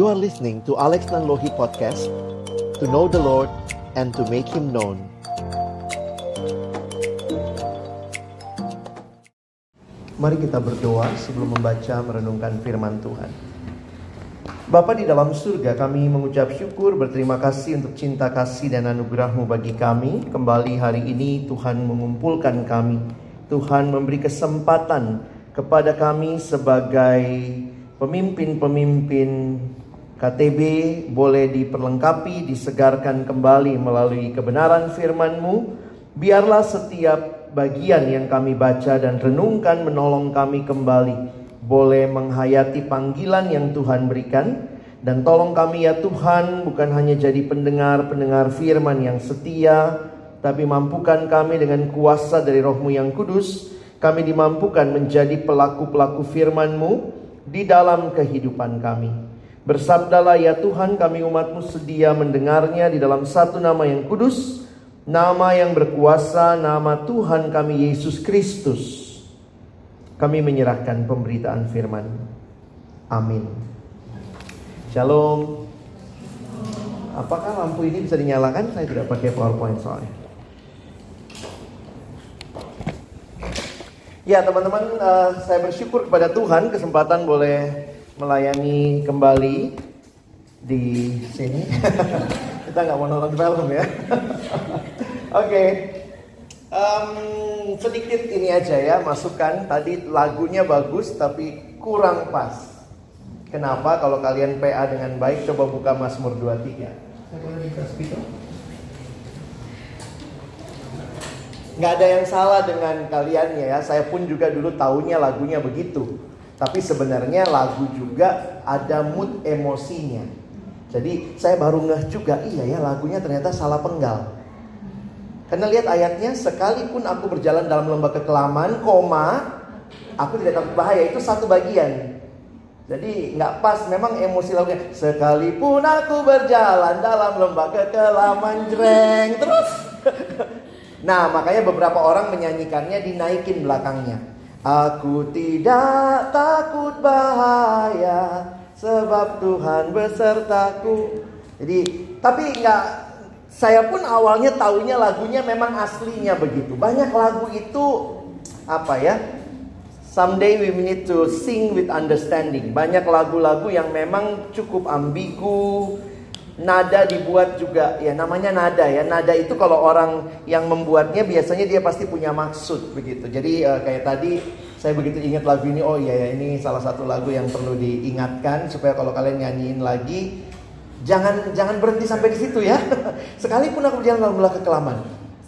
You are listening to Alex Nanlohi Podcast To know the Lord and to make Him known. Mari kita berdoa sebelum membaca merenungkan firman Tuhan. Bapa di dalam surga kami mengucap syukur berterima kasih untuk cinta kasih dan anugerahmu bagi kami. Kembali hari ini Tuhan mengumpulkan kami. Tuhan memberi kesempatan kepada kami sebagai pemimpin-pemimpin KTB boleh diperlengkapi, disegarkan kembali melalui kebenaran firman-Mu. Biarlah setiap bagian yang kami baca dan renungkan menolong kami kembali. Boleh menghayati panggilan yang Tuhan berikan. Dan tolong kami ya Tuhan bukan hanya jadi pendengar-pendengar firman yang setia. Tapi mampukan kami dengan kuasa dari rohmu yang kudus. Kami dimampukan menjadi pelaku-pelaku firman-Mu di dalam kehidupan kami. Bersabdalah ya Tuhan kami umatmu sedia mendengarnya di dalam satu nama yang kudus. Nama yang berkuasa, nama Tuhan kami Yesus Kristus. Kami menyerahkan pemberitaan firman. Amin. Shalom. Apakah lampu ini bisa dinyalakan? Saya tidak pakai PowerPoint soalnya. Ya teman-teman, uh, saya bersyukur kepada Tuhan kesempatan boleh melayani kembali di sini. Kita nggak mau nonton film ya. Oke, okay. um, sedikit ini aja ya masukan. Tadi lagunya bagus tapi kurang pas. Kenapa? Kalau kalian PA dengan baik, coba buka Mazmur 23. Saya boleh dikasih nggak ada yang salah dengan kalian ya. Saya pun juga dulu tahunya lagunya begitu. Tapi sebenarnya lagu juga ada mood emosinya. Jadi saya baru ngeh juga, iya ya lagunya ternyata salah penggal. Karena lihat ayatnya, sekalipun aku berjalan dalam lembah kekelaman, koma, aku tidak takut bahaya. Itu satu bagian. Jadi nggak pas, memang emosi lagunya. Sekalipun aku berjalan dalam lembah kekelaman, jreng, terus. Nah, makanya beberapa orang menyanyikannya dinaikin belakangnya. Aku tidak takut bahaya sebab Tuhan besertaku. Jadi, tapi nggak saya pun awalnya taunya lagunya memang aslinya begitu. Banyak lagu itu apa ya? Someday we need to sing with understanding. Banyak lagu-lagu yang memang cukup ambigu, Nada dibuat juga ya namanya nada ya. Nada itu kalau orang yang membuatnya biasanya dia pasti punya maksud begitu. Jadi uh, kayak tadi saya begitu ingat lagu ini oh iya ya ini salah satu lagu yang perlu diingatkan supaya kalau kalian nyanyiin lagi jangan jangan berhenti sampai di situ ya. Sekalipun aku berjalan dalam belah kekelaman.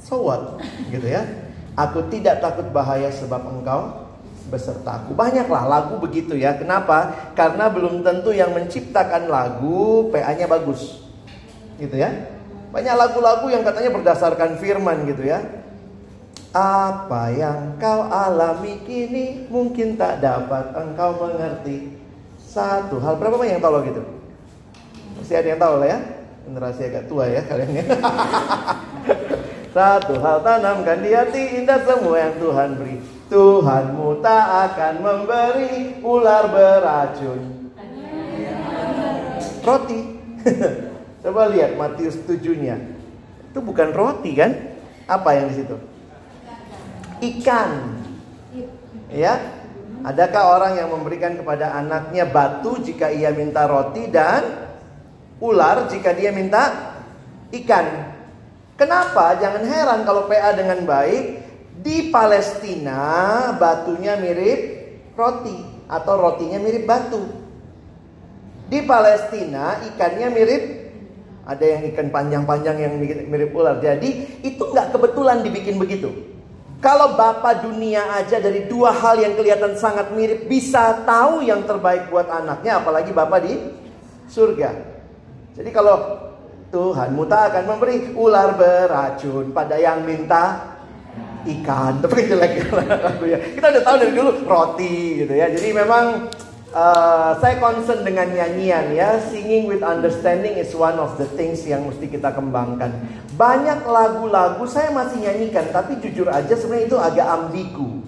So what? Gitu ya. Aku tidak takut bahaya sebab engkau besertaku. Banyaklah lagu begitu ya. Kenapa? Karena belum tentu yang menciptakan lagu PA-nya bagus gitu ya. Banyak lagu-lagu yang katanya berdasarkan firman gitu ya. Apa yang kau alami kini mungkin tak dapat engkau mengerti. Satu hal berapa banyak yang tahu gitu? Masih ada yang tahu lah ya. Generasi agak tua ya kalian ya. Satu hal tanamkan di hati indah semua yang Tuhan beri. Tuhanmu tak akan memberi ular beracun. Roti. Coba lihat Matius 7-nya. Itu bukan roti kan? Apa yang di situ? Ikan. Ya. Adakah orang yang memberikan kepada anaknya batu jika ia minta roti dan ular jika dia minta ikan? Kenapa? Jangan heran kalau PA dengan baik di Palestina batunya mirip roti atau rotinya mirip batu. Di Palestina ikannya mirip ada yang ikan panjang-panjang yang mirip ular. Jadi itu nggak kebetulan dibikin begitu. Kalau Bapak dunia aja dari dua hal yang kelihatan sangat mirip bisa tahu yang terbaik buat anaknya, apalagi Bapak di surga. Jadi kalau Tuhan muta akan memberi ular beracun pada yang minta ikan, tapi jelek ya. Kita udah tahu dari dulu roti gitu ya. Jadi memang Uh, saya concern dengan nyanyian ya Singing with understanding is one of the things yang mesti kita kembangkan Banyak lagu-lagu saya masih nyanyikan Tapi jujur aja sebenarnya itu agak ambigu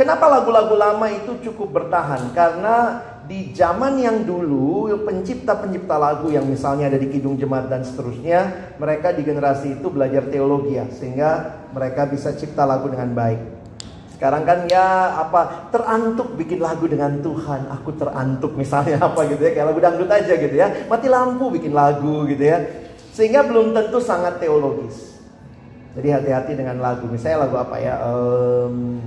Kenapa lagu-lagu lama itu cukup bertahan? Karena di zaman yang dulu pencipta-pencipta lagu yang misalnya ada di Kidung Jemaat dan seterusnya, mereka di generasi itu belajar teologi ya, sehingga mereka bisa cipta lagu dengan baik. Sekarang kan ya apa terantuk bikin lagu dengan Tuhan, aku terantuk misalnya apa gitu ya, kayak lagu dangdut aja gitu ya. Mati lampu bikin lagu gitu ya. Sehingga belum tentu sangat teologis. Jadi hati-hati dengan lagu. Misalnya lagu apa ya? Um,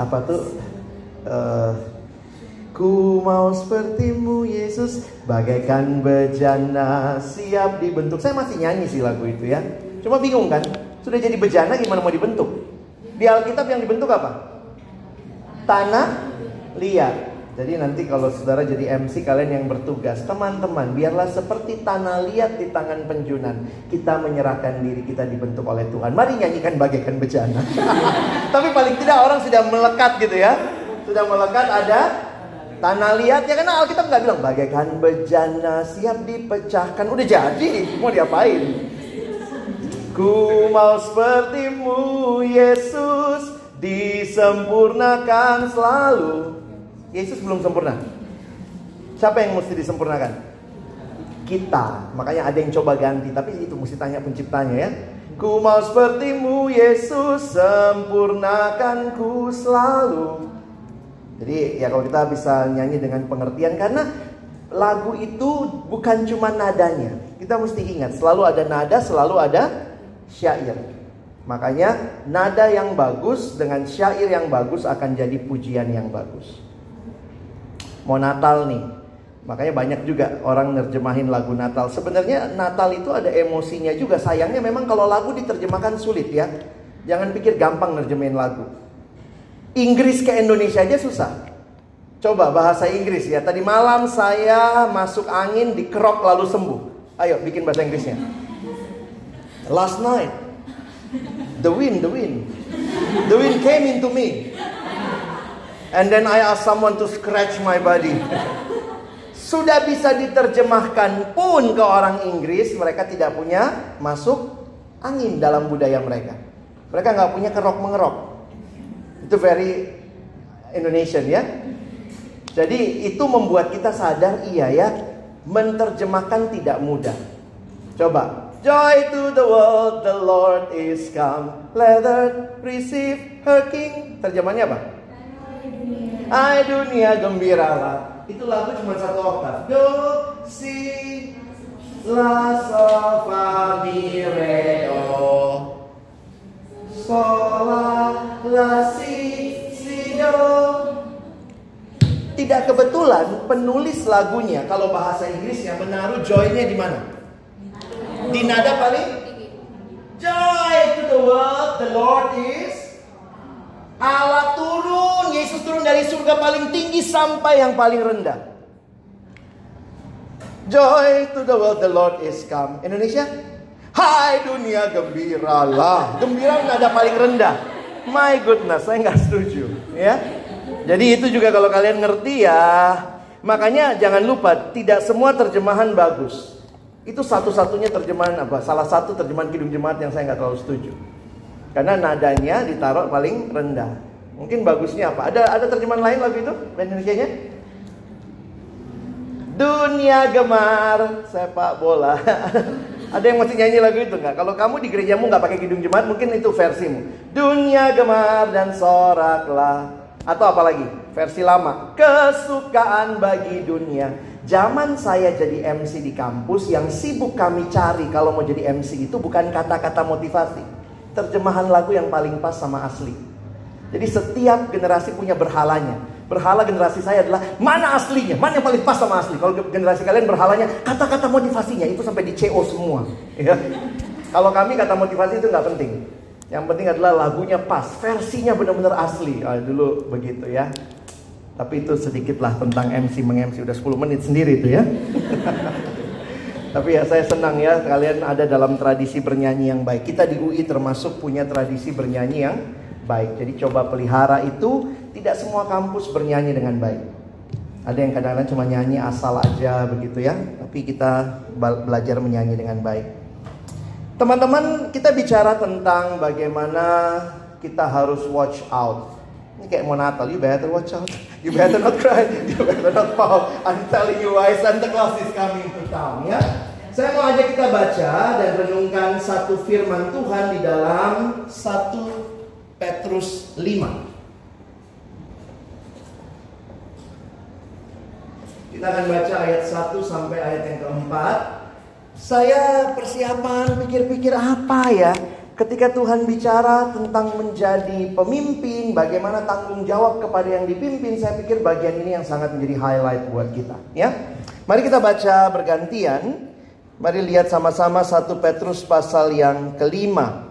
apa tuh? uh, Ku mau sepertimu Yesus. Bagaikan bejana siap dibentuk. Saya masih nyanyi sih lagu itu ya. Cuma bingung kan Sudah jadi bejana gimana mau dibentuk? Di Alkitab yang dibentuk apa? Tanah liat. Jadi nanti kalau saudara jadi MC kalian yang bertugas Teman-teman biarlah seperti tanah liat di tangan penjunan. Kita menyerahkan diri kita dibentuk oleh Tuhan. Mari nyanyikan bagaikan bejana. Tapi paling tidak orang sudah melekat gitu ya. Sudah melekat ada tanah liat ya karena Alkitab nggak bilang bagaikan bejana siap dipecahkan. Udah jadi mau diapain? Ku mau sepertimu Yesus disempurnakan selalu. Yesus belum sempurna. Siapa yang mesti disempurnakan? Kita. Makanya ada yang coba ganti tapi itu mesti tanya penciptanya ya. Ku mau sepertimu Yesus sempurnakan ku selalu jadi ya kalau kita bisa nyanyi dengan pengertian karena lagu itu bukan cuma nadanya. Kita mesti ingat selalu ada nada, selalu ada syair. Makanya nada yang bagus dengan syair yang bagus akan jadi pujian yang bagus. Mau Natal nih. Makanya banyak juga orang nerjemahin lagu Natal. Sebenarnya Natal itu ada emosinya juga. Sayangnya memang kalau lagu diterjemahkan sulit ya. Jangan pikir gampang nerjemahin lagu. Inggris ke Indonesia aja susah. Coba bahasa Inggris ya. Tadi malam saya masuk angin di kerok lalu sembuh. Ayo bikin bahasa Inggrisnya. Last night, the wind, the wind, the wind came into me, and then I asked someone to scratch my body. Sudah bisa diterjemahkan pun ke orang Inggris, mereka tidak punya masuk angin dalam budaya mereka. Mereka nggak punya kerok mengerok. Itu very Indonesian ya. Jadi itu membuat kita sadar iya ya, menterjemahkan tidak mudah. Coba. Joy to the world, the Lord is come. Let earth receive her King. Terjemahnya apa? Hai dunia gembiralah. Itu lagu cuma satu oktav. Do, si, la, sol, fa, mi, re, do tidak kebetulan penulis lagunya kalau bahasa Inggrisnya menaruh joy-nya di mana? Di nada paling Joy to the world, the Lord is Allah turun, Yesus turun dari surga paling tinggi sampai yang paling rendah. Joy to the world, the Lord is come. Indonesia? Hai dunia gembiralah. Gembira nada paling rendah. My goodness, saya nggak setuju. Ya. Jadi itu juga kalau kalian ngerti ya. Makanya jangan lupa tidak semua terjemahan bagus. Itu satu-satunya terjemahan apa? Salah satu terjemahan Kidung Jemaat yang saya nggak terlalu setuju. Karena nadanya ditaruh paling rendah. Mungkin bagusnya apa? Ada ada terjemahan lain lagu itu Indonesia-nya? Dunia gemar sepak bola. Ada yang masih nyanyi lagu itu nggak? Kalau kamu di gerejamu nggak pakai kidung jemaat, mungkin itu versimu. Dunia gemar dan soraklah. Atau apa lagi? Versi lama. Kesukaan bagi dunia. Zaman saya jadi MC di kampus, yang sibuk kami cari kalau mau jadi MC itu bukan kata-kata motivasi. Terjemahan lagu yang paling pas sama asli. Jadi setiap generasi punya berhalanya. Berhala generasi saya adalah mana aslinya, mana yang paling pas sama asli. Kalau generasi kalian berhalanya kata-kata motivasinya itu sampai di CO semua. Ya. Kalau kami kata motivasi itu nggak penting. Yang penting adalah lagunya pas, versinya benar-benar asli. Oh, dulu begitu ya. Tapi itu sedikitlah tentang MC meng-MC udah 10 menit sendiri itu ya. Tapi ya saya senang ya kalian ada dalam tradisi bernyanyi yang baik. Kita di UI termasuk punya tradisi bernyanyi yang baik. Jadi coba pelihara itu tidak semua kampus bernyanyi dengan baik. Ada yang kadang-kadang cuma nyanyi asal aja begitu ya. Tapi kita belajar menyanyi dengan baik. Teman-teman, kita bicara tentang bagaimana kita harus watch out. Ini kayak mau Natal, you better watch out. You better not cry. You better not fall. I'm telling you why Santa Claus is coming to town ya. Saya mau ajak kita baca dan renungkan satu firman Tuhan di dalam 1 Petrus 5. Kita akan baca ayat 1 sampai ayat yang keempat. Saya persiapan pikir-pikir apa ya ketika Tuhan bicara tentang menjadi pemimpin, bagaimana tanggung jawab kepada yang dipimpin, saya pikir bagian ini yang sangat menjadi highlight buat kita, ya. Mari kita baca bergantian. Mari lihat sama-sama satu Petrus pasal yang kelima.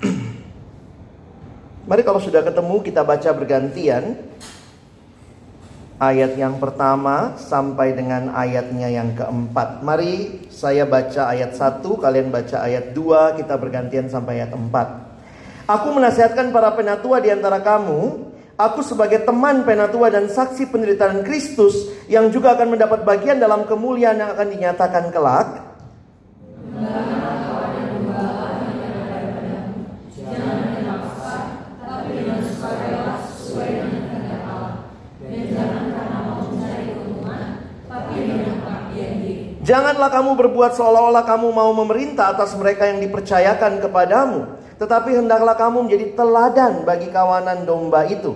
Mari kalau sudah ketemu kita baca bergantian ayat yang pertama sampai dengan ayatnya yang keempat. Mari saya baca ayat 1, kalian baca ayat 2, kita bergantian sampai ayat 4. Aku menasihatkan para penatua di antara kamu, aku sebagai teman penatua dan saksi penderitaan Kristus yang juga akan mendapat bagian dalam kemuliaan yang akan dinyatakan kelak. Janganlah kamu berbuat seolah-olah kamu mau memerintah atas mereka yang dipercayakan kepadamu, tetapi hendaklah kamu menjadi teladan bagi kawanan domba itu.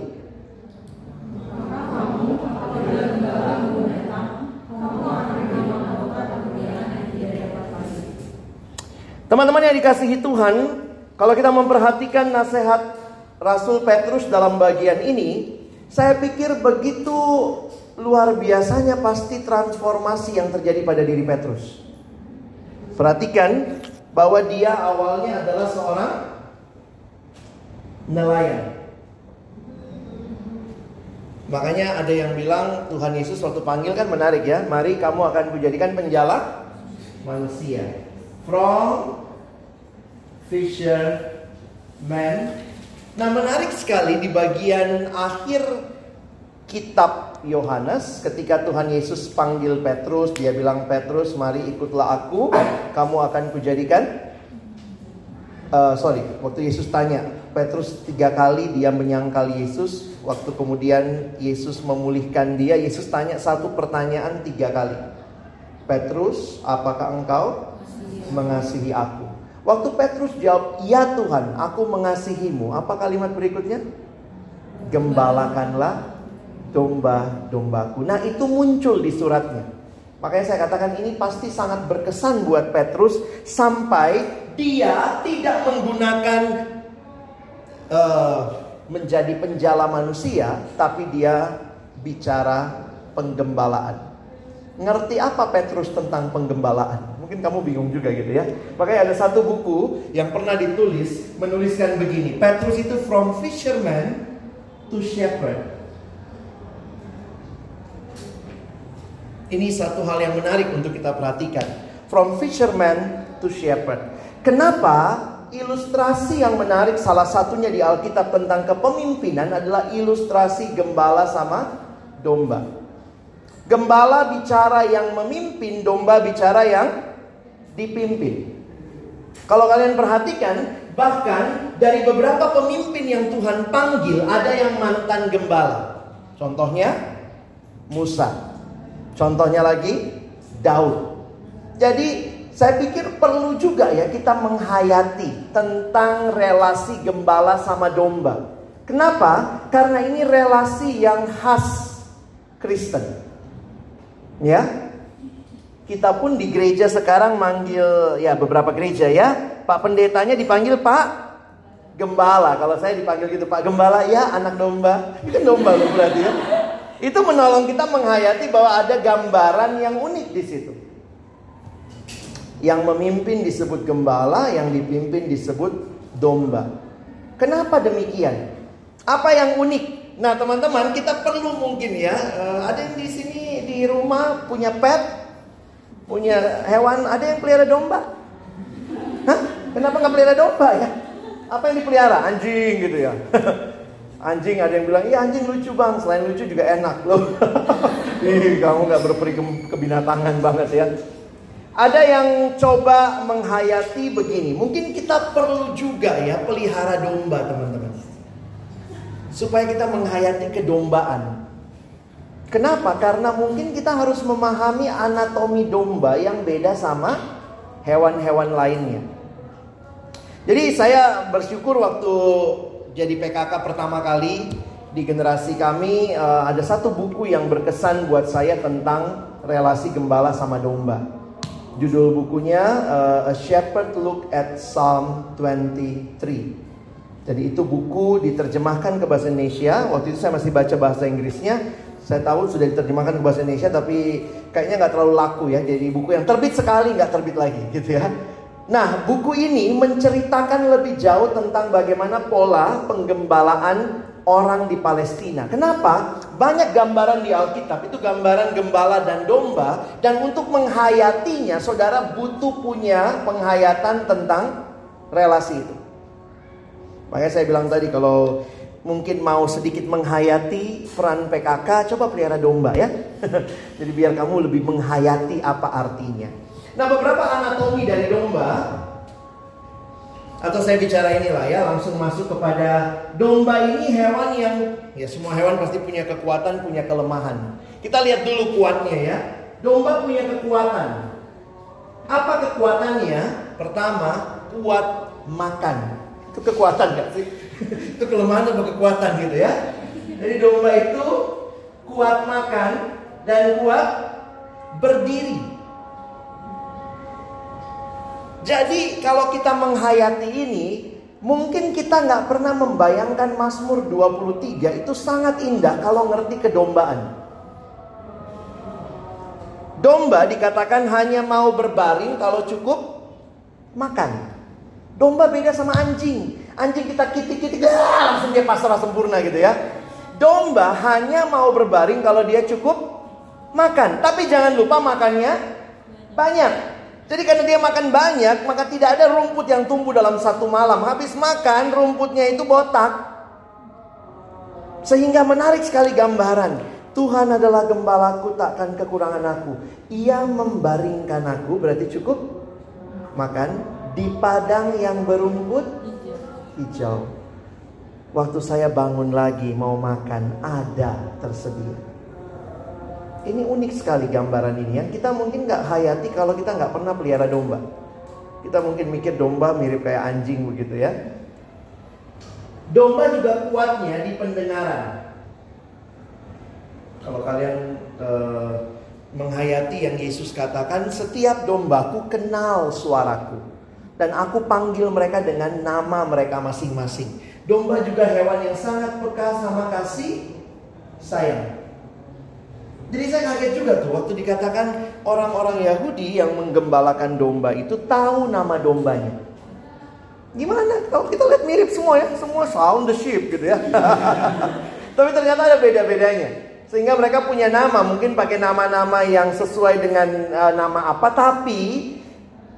Teman-teman yang dikasihi Tuhan, kalau kita memperhatikan nasihat Rasul Petrus dalam bagian ini, saya pikir begitu luar biasanya pasti transformasi yang terjadi pada diri Petrus. Perhatikan bahwa dia awalnya adalah seorang nelayan. Makanya ada yang bilang Tuhan Yesus waktu panggil kan menarik ya. Mari kamu akan kujadikan penjala manusia. From fisherman. Nah menarik sekali di bagian akhir kitab Yohanes ketika Tuhan Yesus panggil Petrus dia bilang Petrus mari ikutlah aku kamu akan kujadikan. Uh, sorry waktu Yesus tanya Petrus tiga kali dia menyangkal Yesus. Waktu kemudian Yesus memulihkan dia Yesus tanya satu pertanyaan tiga kali. Petrus apakah engkau mengasihi aku? Waktu Petrus jawab ya Tuhan aku mengasihimu. Apa kalimat berikutnya? Gembalakanlah domba-dombaku. Nah, itu muncul di suratnya. Makanya saya katakan ini pasti sangat berkesan buat Petrus sampai dia tidak menggunakan uh, menjadi penjala manusia, tapi dia bicara penggembalaan. Ngerti apa Petrus tentang penggembalaan? Mungkin kamu bingung juga gitu ya. Makanya ada satu buku yang pernah ditulis menuliskan begini, Petrus itu from fisherman to shepherd. Ini satu hal yang menarik untuk kita perhatikan. From fisherman to shepherd. Kenapa ilustrasi yang menarik salah satunya di Alkitab tentang kepemimpinan adalah ilustrasi gembala sama domba. Gembala bicara yang memimpin, domba bicara yang dipimpin. Kalau kalian perhatikan, bahkan dari beberapa pemimpin yang Tuhan panggil ada yang mantan gembala. Contohnya Musa. Contohnya lagi Daud. Jadi saya pikir perlu juga ya kita menghayati tentang relasi gembala sama domba. Kenapa? Karena ini relasi yang khas Kristen. Ya. Kita pun di gereja sekarang manggil ya beberapa gereja ya, Pak pendetanya dipanggil Pak Gembala. Kalau saya dipanggil gitu Pak Gembala ya anak domba. Itu kan domba loh berarti ya. Itu menolong kita menghayati bahwa ada gambaran yang unik di situ. Yang memimpin disebut gembala, yang dipimpin disebut domba. Kenapa demikian? Apa yang unik? Nah, teman-teman, kita perlu mungkin ya, uh, ada yang di sini di rumah punya pet, punya hewan, ada yang pelihara domba. Hah? Kenapa nggak pelihara domba ya? Apa yang dipelihara? Anjing gitu ya. Anjing ada yang bilang, iya anjing lucu bang, selain lucu juga enak loh. Ih, kamu nggak berperi ke kebinatangan banget ya. Ada yang coba menghayati begini. Mungkin kita perlu juga ya pelihara domba teman-teman. Supaya kita menghayati kedombaan. Kenapa? Karena mungkin kita harus memahami anatomi domba yang beda sama hewan-hewan lainnya. Jadi saya bersyukur waktu jadi PKK pertama kali di generasi kami eh, ada satu buku yang berkesan buat saya tentang relasi gembala sama domba. Judul bukunya uh, A Shepherd Look at Psalm 23. Jadi itu buku diterjemahkan ke bahasa Indonesia. Waktu itu saya masih baca bahasa Inggrisnya. Saya tahu sudah diterjemahkan ke bahasa Indonesia tapi kayaknya nggak terlalu laku ya. Jadi buku yang terbit sekali nggak terbit lagi gitu ya. Nah buku ini menceritakan lebih jauh tentang bagaimana pola penggembalaan orang di Palestina. Kenapa? Banyak gambaran di Alkitab itu gambaran gembala dan domba dan untuk menghayatinya saudara butuh punya penghayatan tentang relasi itu. Makanya saya bilang tadi kalau mungkin mau sedikit menghayati peran PKK, coba pelihara domba ya. Jadi biar kamu lebih menghayati apa artinya. Nah, beberapa anatomi dari domba atau saya bicara inilah ya langsung masuk kepada domba ini hewan yang ya semua hewan pasti punya kekuatan punya kelemahan. Kita lihat dulu kuatnya ya. Domba punya kekuatan. Apa kekuatannya? Pertama kuat makan. Itu kekuatan gak sih? Itu kelemahan atau kekuatan gitu ya? Jadi domba itu kuat makan dan kuat berdiri Jadi kalau kita menghayati ini, mungkin kita nggak pernah membayangkan Mazmur 23 itu sangat indah kalau ngerti kedombaan. Domba dikatakan hanya mau berbaring kalau cukup makan. Domba beda sama anjing. Anjing kita kitik-kitik, ah, langsung dia pasrah sempurna gitu ya. Domba hanya mau berbaring kalau dia cukup makan. Tapi jangan lupa makannya banyak. Jadi karena dia makan banyak, maka tidak ada rumput yang tumbuh dalam satu malam. Habis makan, rumputnya itu botak. Sehingga menarik sekali gambaran. Tuhan adalah gembalaku, takkan kekurangan aku. Ia membaringkan aku, berarti cukup makan di padang yang berumput hijau. Waktu saya bangun lagi mau makan, ada tersedia. Ini unik sekali gambaran ini yang kita mungkin nggak hayati kalau kita nggak pernah pelihara domba. Kita mungkin mikir domba mirip kayak anjing begitu ya. Domba juga kuatnya di pendengaran. Kalau kalian uh, menghayati yang Yesus katakan, setiap dombaku kenal suaraku dan aku panggil mereka dengan nama mereka masing-masing. Domba juga hewan yang sangat peka sama kasih sayang. Jadi saya kaget juga tuh waktu dikatakan orang-orang Yahudi yang menggembalakan domba itu tahu nama dombanya. Gimana? Kalau kita lihat mirip semua ya, semua sound the sheep gitu ya. Tapi ternyata ada beda-bedanya. Sehingga mereka punya nama, mungkin pakai nama-nama yang sesuai dengan uh, nama apa, tapi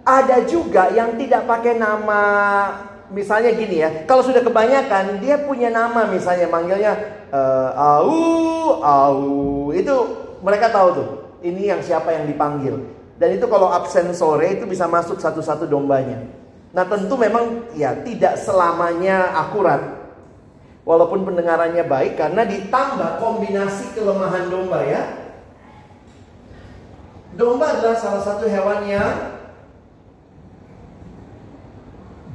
ada juga yang tidak pakai nama misalnya gini ya, kalau sudah kebanyakan dia punya nama misalnya manggilnya uh, au au itu mereka tahu tuh ini yang siapa yang dipanggil dan itu kalau absen sore itu bisa masuk satu-satu dombanya. Nah tentu memang ya tidak selamanya akurat walaupun pendengarannya baik karena ditambah kombinasi kelemahan domba ya. Domba adalah salah satu hewan yang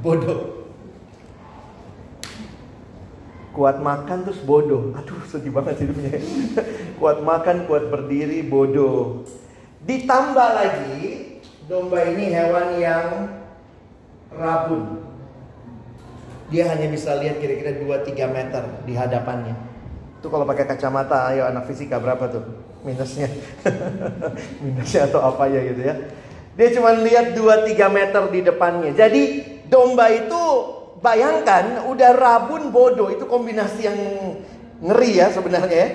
bodoh. Kuat makan terus bodoh. Aduh sedih banget hidupnya. kuat makan, kuat berdiri, bodoh. Ditambah lagi, domba ini hewan yang rabun. Dia hanya bisa lihat kira-kira 2-3 meter di hadapannya. Itu kalau pakai kacamata, ayo anak fisika berapa tuh? Minusnya. Minusnya atau apa ya gitu ya. Dia cuma lihat 2-3 meter di depannya. Jadi domba itu Bayangkan udah rabun bodoh itu kombinasi yang ngeri ya sebenarnya ya.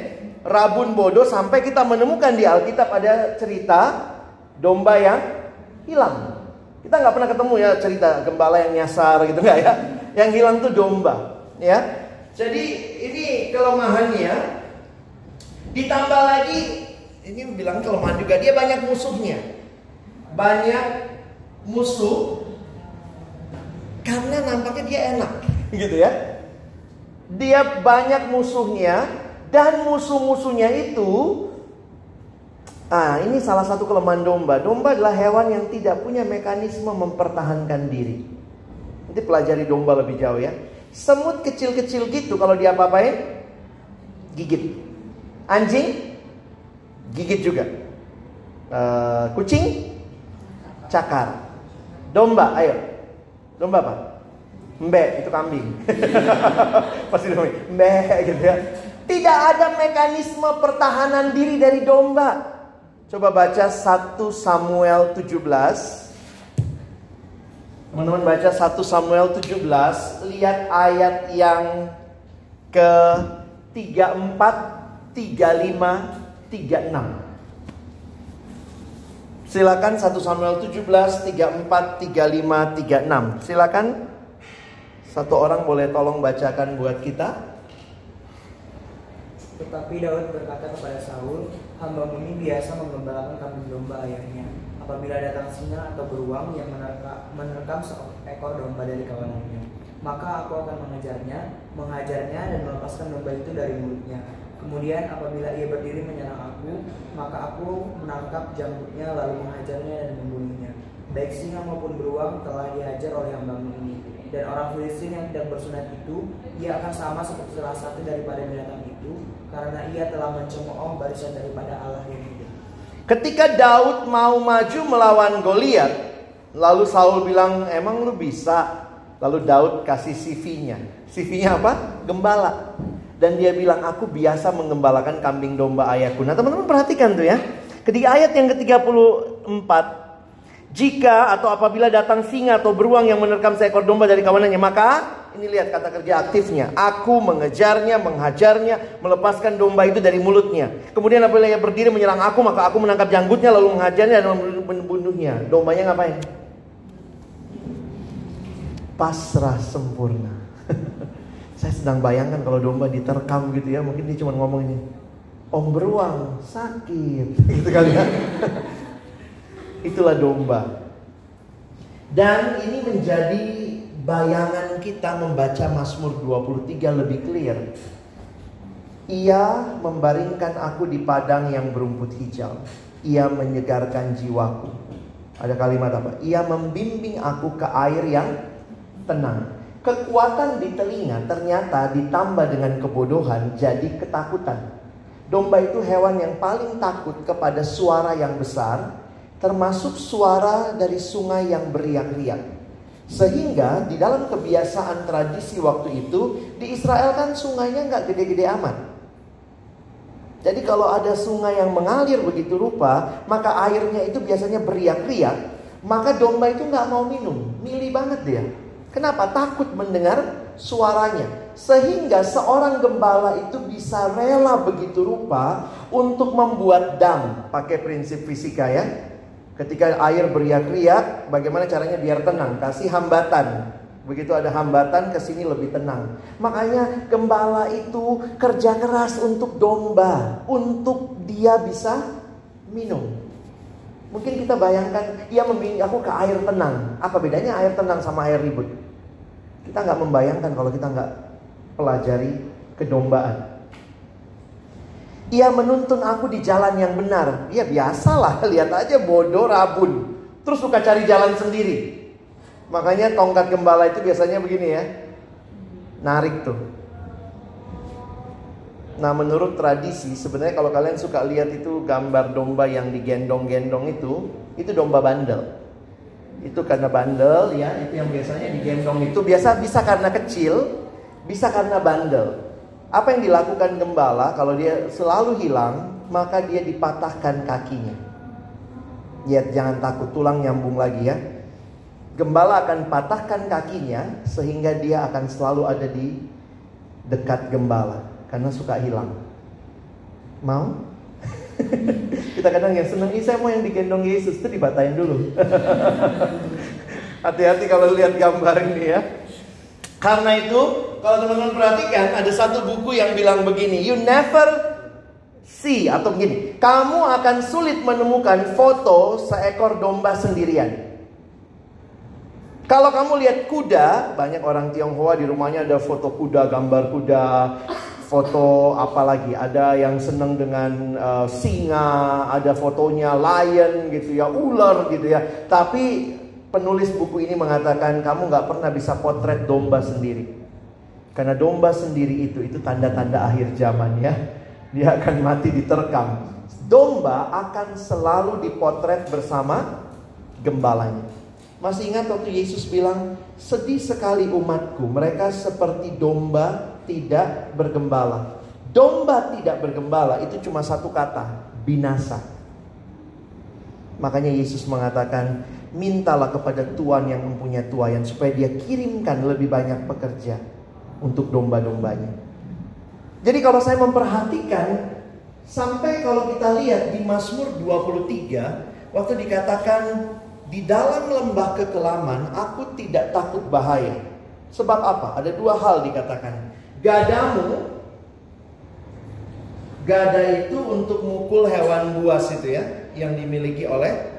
Rabun bodoh sampai kita menemukan di Alkitab ada cerita domba yang hilang. Kita nggak pernah ketemu ya cerita gembala yang nyasar gitu nggak ya? Yang hilang tuh domba, ya. Jadi ini kelemahannya. Ditambah lagi ini bilang kelemahan juga dia banyak musuhnya. banyak musuh karena nampaknya dia enak, gitu ya. Dia banyak musuhnya dan musuh-musuhnya itu Ah, ini salah satu kelemahan domba. Domba adalah hewan yang tidak punya mekanisme mempertahankan diri. Nanti pelajari domba lebih jauh ya. Semut kecil-kecil gitu kalau dia apa-apain gigit. Anjing gigit juga. Uh, kucing cakar. Domba, ayo. Domba apa? Mbe, itu kambing. Pasti domba. Mbe gitu ya. Tidak ada mekanisme pertahanan diri dari domba. Coba baca 1 Samuel 17. Teman-teman baca 1 Samuel 17, lihat ayat yang ke 34, 35, 36. Silakan 1 Samuel 17, 34, 35, 36. Silakan. Satu orang boleh tolong bacakan buat kita. Tetapi Daud berkata kepada Saul, hambamu ini biasa menggembalakan kambing domba ayahnya. Apabila datang singa atau beruang yang menerka, menerkam seekor domba dari kawanannya, maka aku akan mengejarnya, menghajarnya dan melepaskan domba itu dari mulutnya. Kemudian apabila ia berdiri menyerang aku, maka aku menangkap janggutnya lalu menghajarnya dan membunuhnya. Baik singa maupun beruang telah dihajar oleh hambamu ini. Dan orang Filistin yang tidak bersunat itu, ia akan sama seperti salah satu daripada binatang itu, karena ia telah mencemooh barisan daripada Allah yang hidup. Ketika Daud mau maju melawan Goliat, lalu Saul bilang, "Emang lu bisa?" Lalu Daud kasih CV-nya. CV-nya apa? Gembala. Dan dia bilang, "Aku biasa menggembalakan kambing domba ayahku." Nah, teman-teman perhatikan tuh ya. Ketika ayat yang ke-34, jika atau apabila datang singa atau beruang yang menerkam seekor domba dari kawanannya, maka ini lihat kata kerja aktifnya. Aku mengejarnya, menghajarnya, melepaskan domba itu dari mulutnya. Kemudian apabila ia berdiri menyerang aku, maka aku menangkap janggutnya lalu menghajarnya dan membunuhnya. Dombanya ngapain? Pasrah sempurna. Saya sedang bayangkan kalau domba diterkam gitu ya, mungkin dia cuma ngomong ini. Om beruang sakit, gitu kali ya. Itulah domba. Dan ini menjadi bayangan kita membaca Mazmur 23 lebih clear. Ia membaringkan aku di padang yang berumput hijau. Ia menyegarkan jiwaku. Ada kalimat apa? Ia membimbing aku ke air yang tenang. Kekuatan di telinga ternyata ditambah dengan kebodohan jadi ketakutan. Domba itu hewan yang paling takut kepada suara yang besar, termasuk suara dari sungai yang beriak-riak. Sehingga di dalam kebiasaan tradisi waktu itu di Israel kan sungainya nggak gede-gede amat. Jadi kalau ada sungai yang mengalir begitu rupa, maka airnya itu biasanya beriak-riak, maka domba itu nggak mau minum, milih banget dia. Kenapa? Takut mendengar suaranya. Sehingga seorang gembala itu bisa rela begitu rupa untuk membuat dam, pakai prinsip fisika ya. Ketika air beriak-riak, bagaimana caranya biar tenang? Kasih hambatan. Begitu ada hambatan ke sini lebih tenang. Makanya gembala itu kerja keras untuk domba, untuk dia bisa minum. Mungkin kita bayangkan, ia membimbing aku ke air tenang. Apa bedanya air tenang sama air ribut? Kita nggak membayangkan kalau kita nggak pelajari kedombaan. Ia menuntun aku di jalan yang benar. Ya biasalah, lihat aja bodoh rabun. Terus suka cari jalan sendiri. Makanya tongkat gembala itu biasanya begini ya. Narik tuh. Nah menurut tradisi sebenarnya kalau kalian suka lihat itu gambar domba yang digendong-gendong itu, itu domba bandel. Itu karena bandel ya, itu yang biasanya digendong itu biasa bisa karena kecil, bisa karena bandel. Apa yang dilakukan gembala kalau dia selalu hilang, maka dia dipatahkan kakinya. Ya, jangan takut tulang nyambung lagi ya. Gembala akan patahkan kakinya sehingga dia akan selalu ada di dekat gembala karena suka hilang. Mau? Kita kadang yang senang, saya mau yang digendong Yesus itu dibatahin dulu. Hati-hati kalau lihat gambar ini ya. Karena itu, kalau teman-teman perhatikan, ada satu buku yang bilang begini, you never See atau begini, kamu akan sulit menemukan foto seekor domba sendirian. Kalau kamu lihat kuda, banyak orang Tionghoa di rumahnya ada foto kuda, gambar kuda, foto apa lagi? Ada yang senang dengan uh, singa, ada fotonya lion gitu ya, ular gitu ya. Tapi penulis buku ini mengatakan kamu nggak pernah bisa potret domba sendiri. Karena domba sendiri itu itu tanda-tanda akhir zaman ya. Dia akan mati diterkam. Domba akan selalu dipotret bersama gembalanya. Masih ingat waktu Yesus bilang, sedih sekali umatku, mereka seperti domba tidak bergembala. Domba tidak bergembala itu cuma satu kata, binasa. Makanya Yesus mengatakan, mintalah kepada Tuhan yang mempunyai tuayan supaya dia kirimkan lebih banyak pekerja untuk domba-dombanya. Jadi kalau saya memperhatikan sampai kalau kita lihat di Mazmur 23 waktu dikatakan di dalam lembah kekelaman aku tidak takut bahaya. Sebab apa? Ada dua hal dikatakan. Gadamu Gada itu untuk mukul hewan buas itu ya yang dimiliki oleh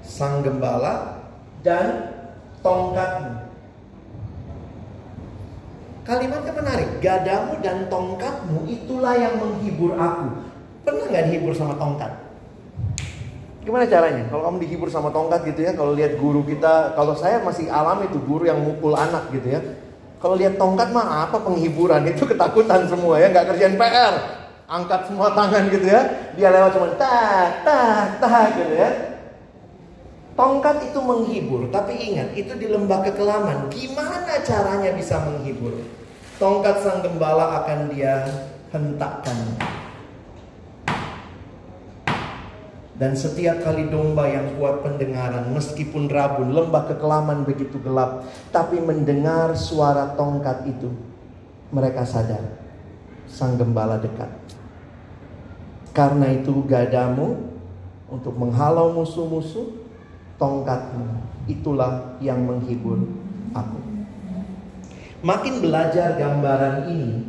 sang gembala dan tongkatmu. Kalimatnya menarik. Gadamu dan tongkatmu itulah yang menghibur aku. Pernah nggak dihibur sama tongkat? Gimana caranya? Kalau kamu dihibur sama tongkat gitu ya, kalau lihat guru kita, kalau saya masih alam itu guru yang mukul anak gitu ya. Kalau lihat tongkat mah apa penghiburan itu ketakutan semua ya, nggak kerjaan PR, angkat semua tangan gitu ya. Dia lewat cuma tak tak tak gitu ya. Tongkat itu menghibur, tapi ingat itu di lembah kekelaman. Gimana caranya bisa menghibur? Tongkat sang gembala akan dia hentakkan Dan setiap kali domba yang kuat pendengaran, meskipun rabun, lembah kekelaman begitu gelap, tapi mendengar suara tongkat itu, mereka sadar sang gembala dekat. Karena itu gadamu untuk menghalau musuh-musuh, tongkatmu itulah yang menghibur aku. Makin belajar gambaran ini,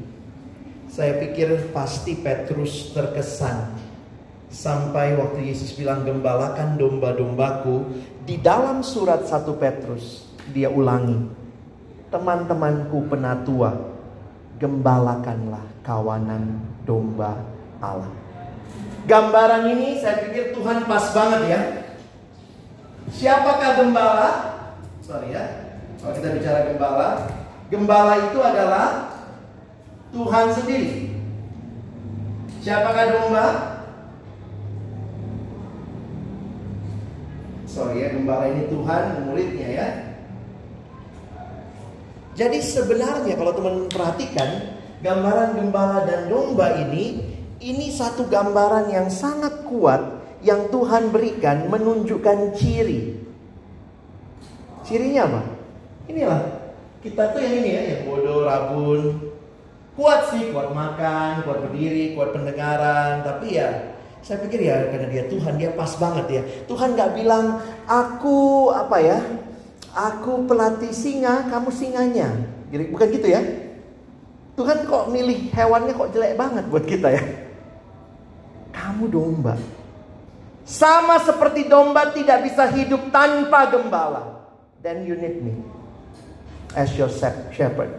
saya pikir pasti Petrus terkesan Sampai waktu Yesus bilang gembalakan domba-dombaku Di dalam surat 1 Petrus Dia ulangi Teman-temanku penatua Gembalakanlah kawanan domba Allah Gambaran ini saya pikir Tuhan pas banget ya Siapakah gembala? Sorry ya Kalau kita bicara gembala Gembala itu adalah Tuhan sendiri Siapakah domba? Sorry ya gembala ini Tuhan muridnya ya. Jadi sebenarnya kalau teman perhatikan gambaran gembala dan domba ini ini satu gambaran yang sangat kuat yang Tuhan berikan menunjukkan ciri. Cirinya apa? Inilah. Kita tuh yang ini ya yang bodoh rabun. Kuat sih kuat makan kuat berdiri kuat pendengaran tapi ya saya pikir ya karena dia Tuhan dia pas banget ya. Tuhan nggak bilang aku apa ya? Aku pelatih singa, kamu singanya. Jadi bukan gitu ya. Tuhan kok milih hewannya kok jelek banget buat kita ya. Kamu domba. Sama seperti domba tidak bisa hidup tanpa gembala. Then you need me as your shepherd.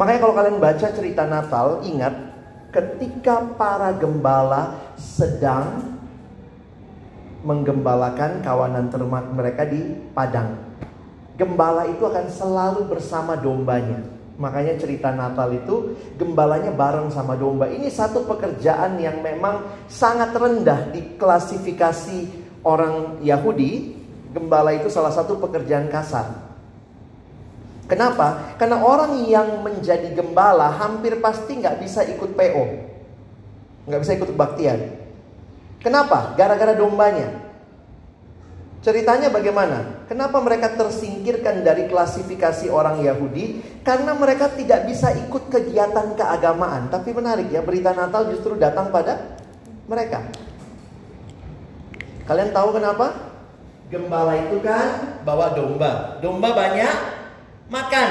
Makanya kalau kalian baca cerita Natal, ingat ketika para gembala sedang menggembalakan kawanan ternak mereka di padang. Gembala itu akan selalu bersama dombanya. Makanya cerita Natal itu gembalanya bareng sama domba. Ini satu pekerjaan yang memang sangat rendah di klasifikasi orang Yahudi. Gembala itu salah satu pekerjaan kasar. Kenapa? Karena orang yang menjadi gembala hampir pasti nggak bisa ikut PO. Nggak bisa ikut kebaktian. Kenapa? Gara-gara dombanya. Ceritanya bagaimana? Kenapa mereka tersingkirkan dari klasifikasi orang Yahudi? Karena mereka tidak bisa ikut kegiatan keagamaan. Tapi menarik ya, berita Natal justru datang pada mereka. Kalian tahu kenapa? Gembala itu kan bawa domba. Domba banyak, makan.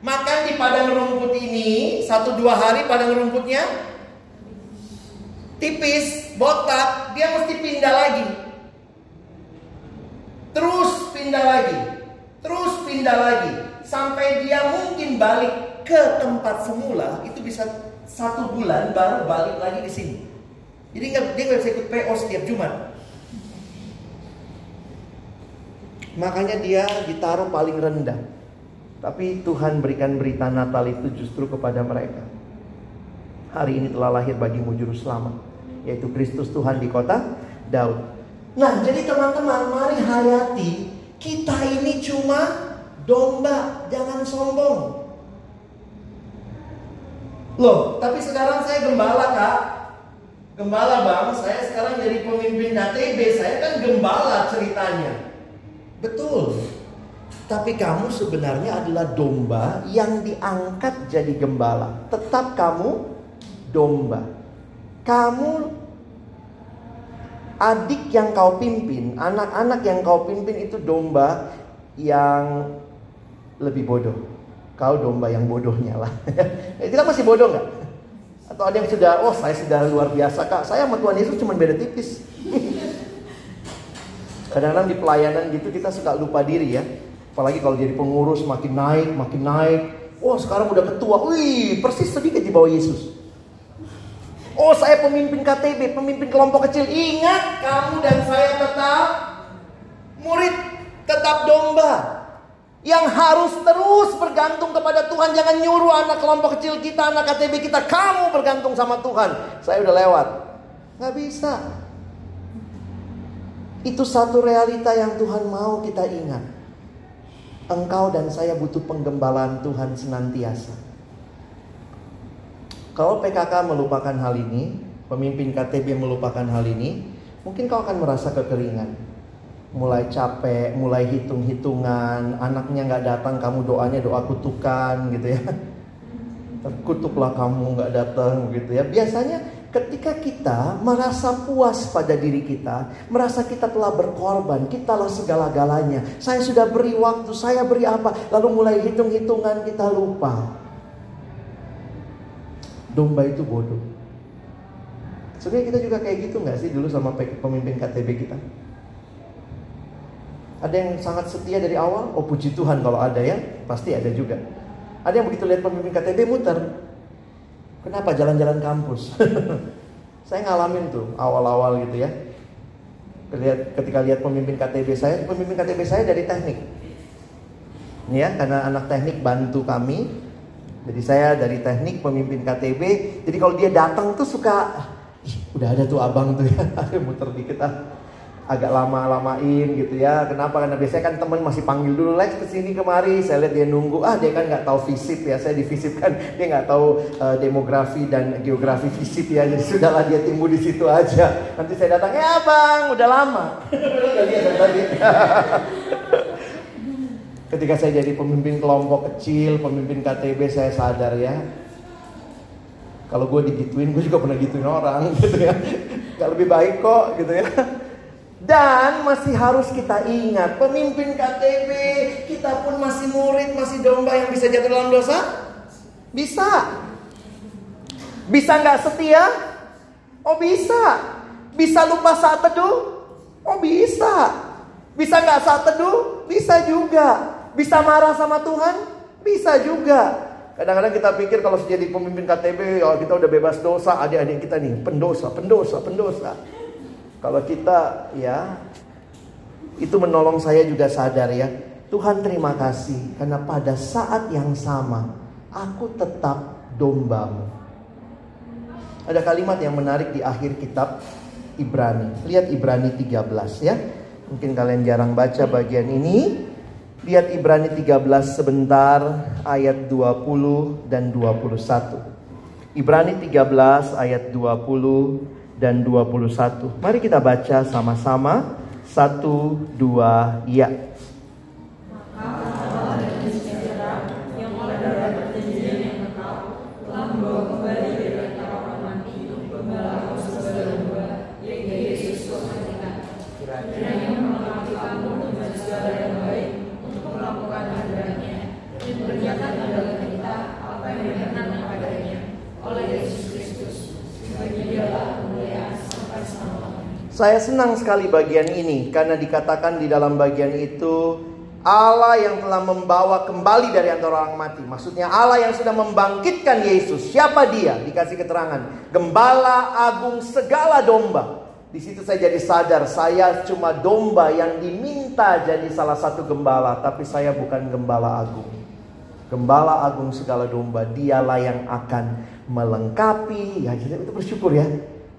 Makan di padang rumput ini satu dua hari padang rumputnya tipis, botak, dia mesti pindah lagi. Terus pindah lagi. Terus pindah lagi. Sampai dia mungkin balik ke tempat semula. Itu bisa satu bulan baru balik lagi ke sini. Jadi nggak dia nggak bisa ikut PO setiap Jumat. Makanya dia ditaruh paling rendah. Tapi Tuhan berikan berita Natal itu justru kepada mereka. Hari ini telah lahir bagimu juru selamat, yaitu Kristus Tuhan di kota Daud. Nah, jadi teman-teman, mari hayati kita ini cuma domba, jangan sombong. Loh, tapi sekarang saya gembala, Kak. Gembala, Bang. Saya sekarang jadi pemimpin KTB. Saya kan gembala ceritanya. Betul. Tapi kamu sebenarnya adalah domba yang diangkat jadi gembala. Tetap kamu domba. Kamu adik yang kau pimpin, anak-anak yang kau pimpin itu domba yang lebih bodoh. Kau domba yang bodohnya lah. Kita masih bodoh nggak? Atau ada yang sudah, oh saya sudah luar biasa kak. Saya sama Tuhan Yesus cuma beda tipis. Kadang-kadang di pelayanan gitu kita suka lupa diri ya. Apalagi kalau jadi pengurus makin naik, makin naik. Oh sekarang udah ketua, wih persis sedikit di bawah Yesus. Oh saya pemimpin KTB, pemimpin kelompok kecil. Ingat kamu dan saya tetap murid, tetap domba. Yang harus terus bergantung kepada Tuhan. Jangan nyuruh anak kelompok kecil kita, anak KTB kita. Kamu bergantung sama Tuhan. Saya udah lewat. Gak bisa. Itu satu realita yang Tuhan mau kita ingat. Engkau dan saya butuh penggembalaan Tuhan senantiasa. Kalau PKK melupakan hal ini, pemimpin KTB melupakan hal ini, mungkin kau akan merasa kekeringan. Mulai capek, mulai hitung-hitungan, anaknya nggak datang, kamu doanya doa kutukan gitu ya. Terkutuklah kamu nggak datang gitu ya. Biasanya ketika kita merasa puas pada diri kita, merasa kita telah berkorban, kita lah segala-galanya. Saya sudah beri waktu, saya beri apa, lalu mulai hitung-hitungan kita lupa. Domba itu bodoh. Sebenarnya kita juga kayak gitu nggak sih dulu sama pemimpin KTB kita? Ada yang sangat setia dari awal? Oh puji Tuhan kalau ada ya, pasti ada juga. Ada yang begitu lihat pemimpin KTB muter. Kenapa jalan-jalan kampus? saya ngalamin tuh awal-awal gitu ya. Lihat, ketika lihat pemimpin KTB saya, pemimpin KTB saya dari teknik. Ini ya, karena anak teknik bantu kami. Jadi saya dari teknik pemimpin KTB. Jadi kalau dia datang tuh suka, udah ada tuh abang tuh ya, muter dikit ah agak lama-lamain gitu ya. Kenapa? Karena biasanya kan teman masih panggil dulu Lex ke sini kemari. Saya lihat dia nunggu. Ah dia kan nggak tahu visip ya. Saya divisip kan dia nggak tahu uh, demografi dan geografi visip ya. Jadi sudahlah dia timbul di situ aja. Nanti saya datang, ya bang, udah lama. Ketika saya jadi pemimpin kelompok kecil, pemimpin KTB, saya sadar ya. Kalau gue digituin, gue juga pernah gituin orang gitu ya. Gak lebih baik kok gitu ya. Dan masih harus kita ingat, pemimpin KTB, kita pun masih murid, masih domba yang bisa jatuh dalam dosa? Bisa. Bisa nggak setia? Oh bisa. Bisa lupa saat teduh? Oh bisa. Bisa nggak saat teduh? Bisa juga. Bisa marah sama Tuhan? Bisa juga. Kadang-kadang kita pikir kalau jadi pemimpin KTB, oh kita udah bebas dosa, adik-adik kita nih pendosa, pendosa, pendosa. Kalau kita ya itu menolong saya juga sadar ya. Tuhan terima kasih karena pada saat yang sama aku tetap dombamu. Ada kalimat yang menarik di akhir kitab Ibrani. Lihat Ibrani 13 ya. Mungkin kalian jarang baca bagian ini. Lihat Ibrani 13 sebentar ayat 20 dan 21. Ibrani 13 ayat 20 dan 21. Mari kita baca sama-sama. Satu, dua, ya. Saya senang sekali bagian ini karena dikatakan di dalam bagian itu Allah yang telah membawa kembali dari antara orang mati. Maksudnya Allah yang sudah membangkitkan Yesus. Siapa dia? Dikasih keterangan. Gembala agung segala domba. Di situ saya jadi sadar saya cuma domba yang diminta jadi salah satu gembala, tapi saya bukan gembala agung. Gembala agung segala domba, dialah yang akan melengkapi. Ya kita itu bersyukur ya.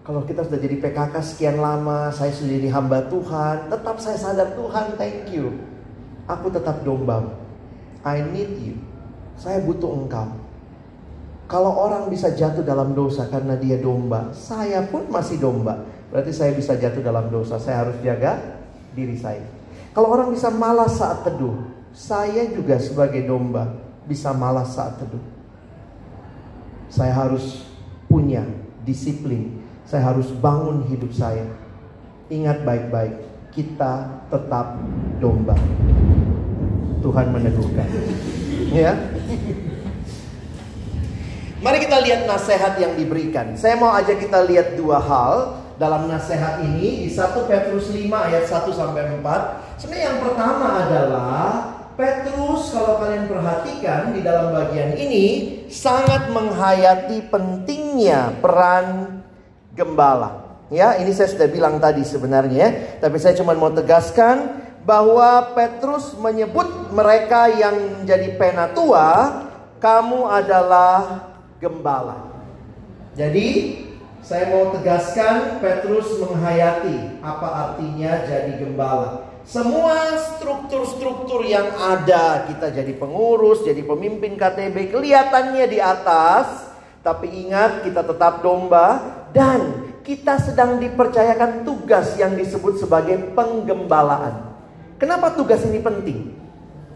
Kalau kita sudah jadi PKK sekian lama, saya sudah jadi hamba Tuhan, tetap saya sadar Tuhan, thank you. Aku tetap domba. I need you. Saya butuh engkau. Kalau orang bisa jatuh dalam dosa karena dia domba, saya pun masih domba. Berarti saya bisa jatuh dalam dosa. Saya harus jaga diri saya. Kalau orang bisa malas saat teduh, saya juga sebagai domba bisa malas saat teduh. Saya harus punya disiplin saya harus bangun hidup saya. Ingat baik-baik, kita tetap domba. Tuhan meneguhkan. Ya. Mari kita lihat nasihat yang diberikan. Saya mau aja kita lihat dua hal dalam nasihat ini di 1 Petrus 5 ayat 1 sampai 4. Sebenarnya yang pertama adalah Petrus kalau kalian perhatikan di dalam bagian ini sangat menghayati pentingnya peran gembala. Ya, ini saya sudah bilang tadi sebenarnya, tapi saya cuma mau tegaskan bahwa Petrus menyebut mereka yang menjadi penatua, kamu adalah gembala. Jadi, saya mau tegaskan Petrus menghayati apa artinya jadi gembala. Semua struktur-struktur yang ada, kita jadi pengurus, jadi pemimpin KTB, kelihatannya di atas, tapi ingat kita tetap domba dan kita sedang dipercayakan tugas yang disebut sebagai penggembalaan. Kenapa tugas ini penting?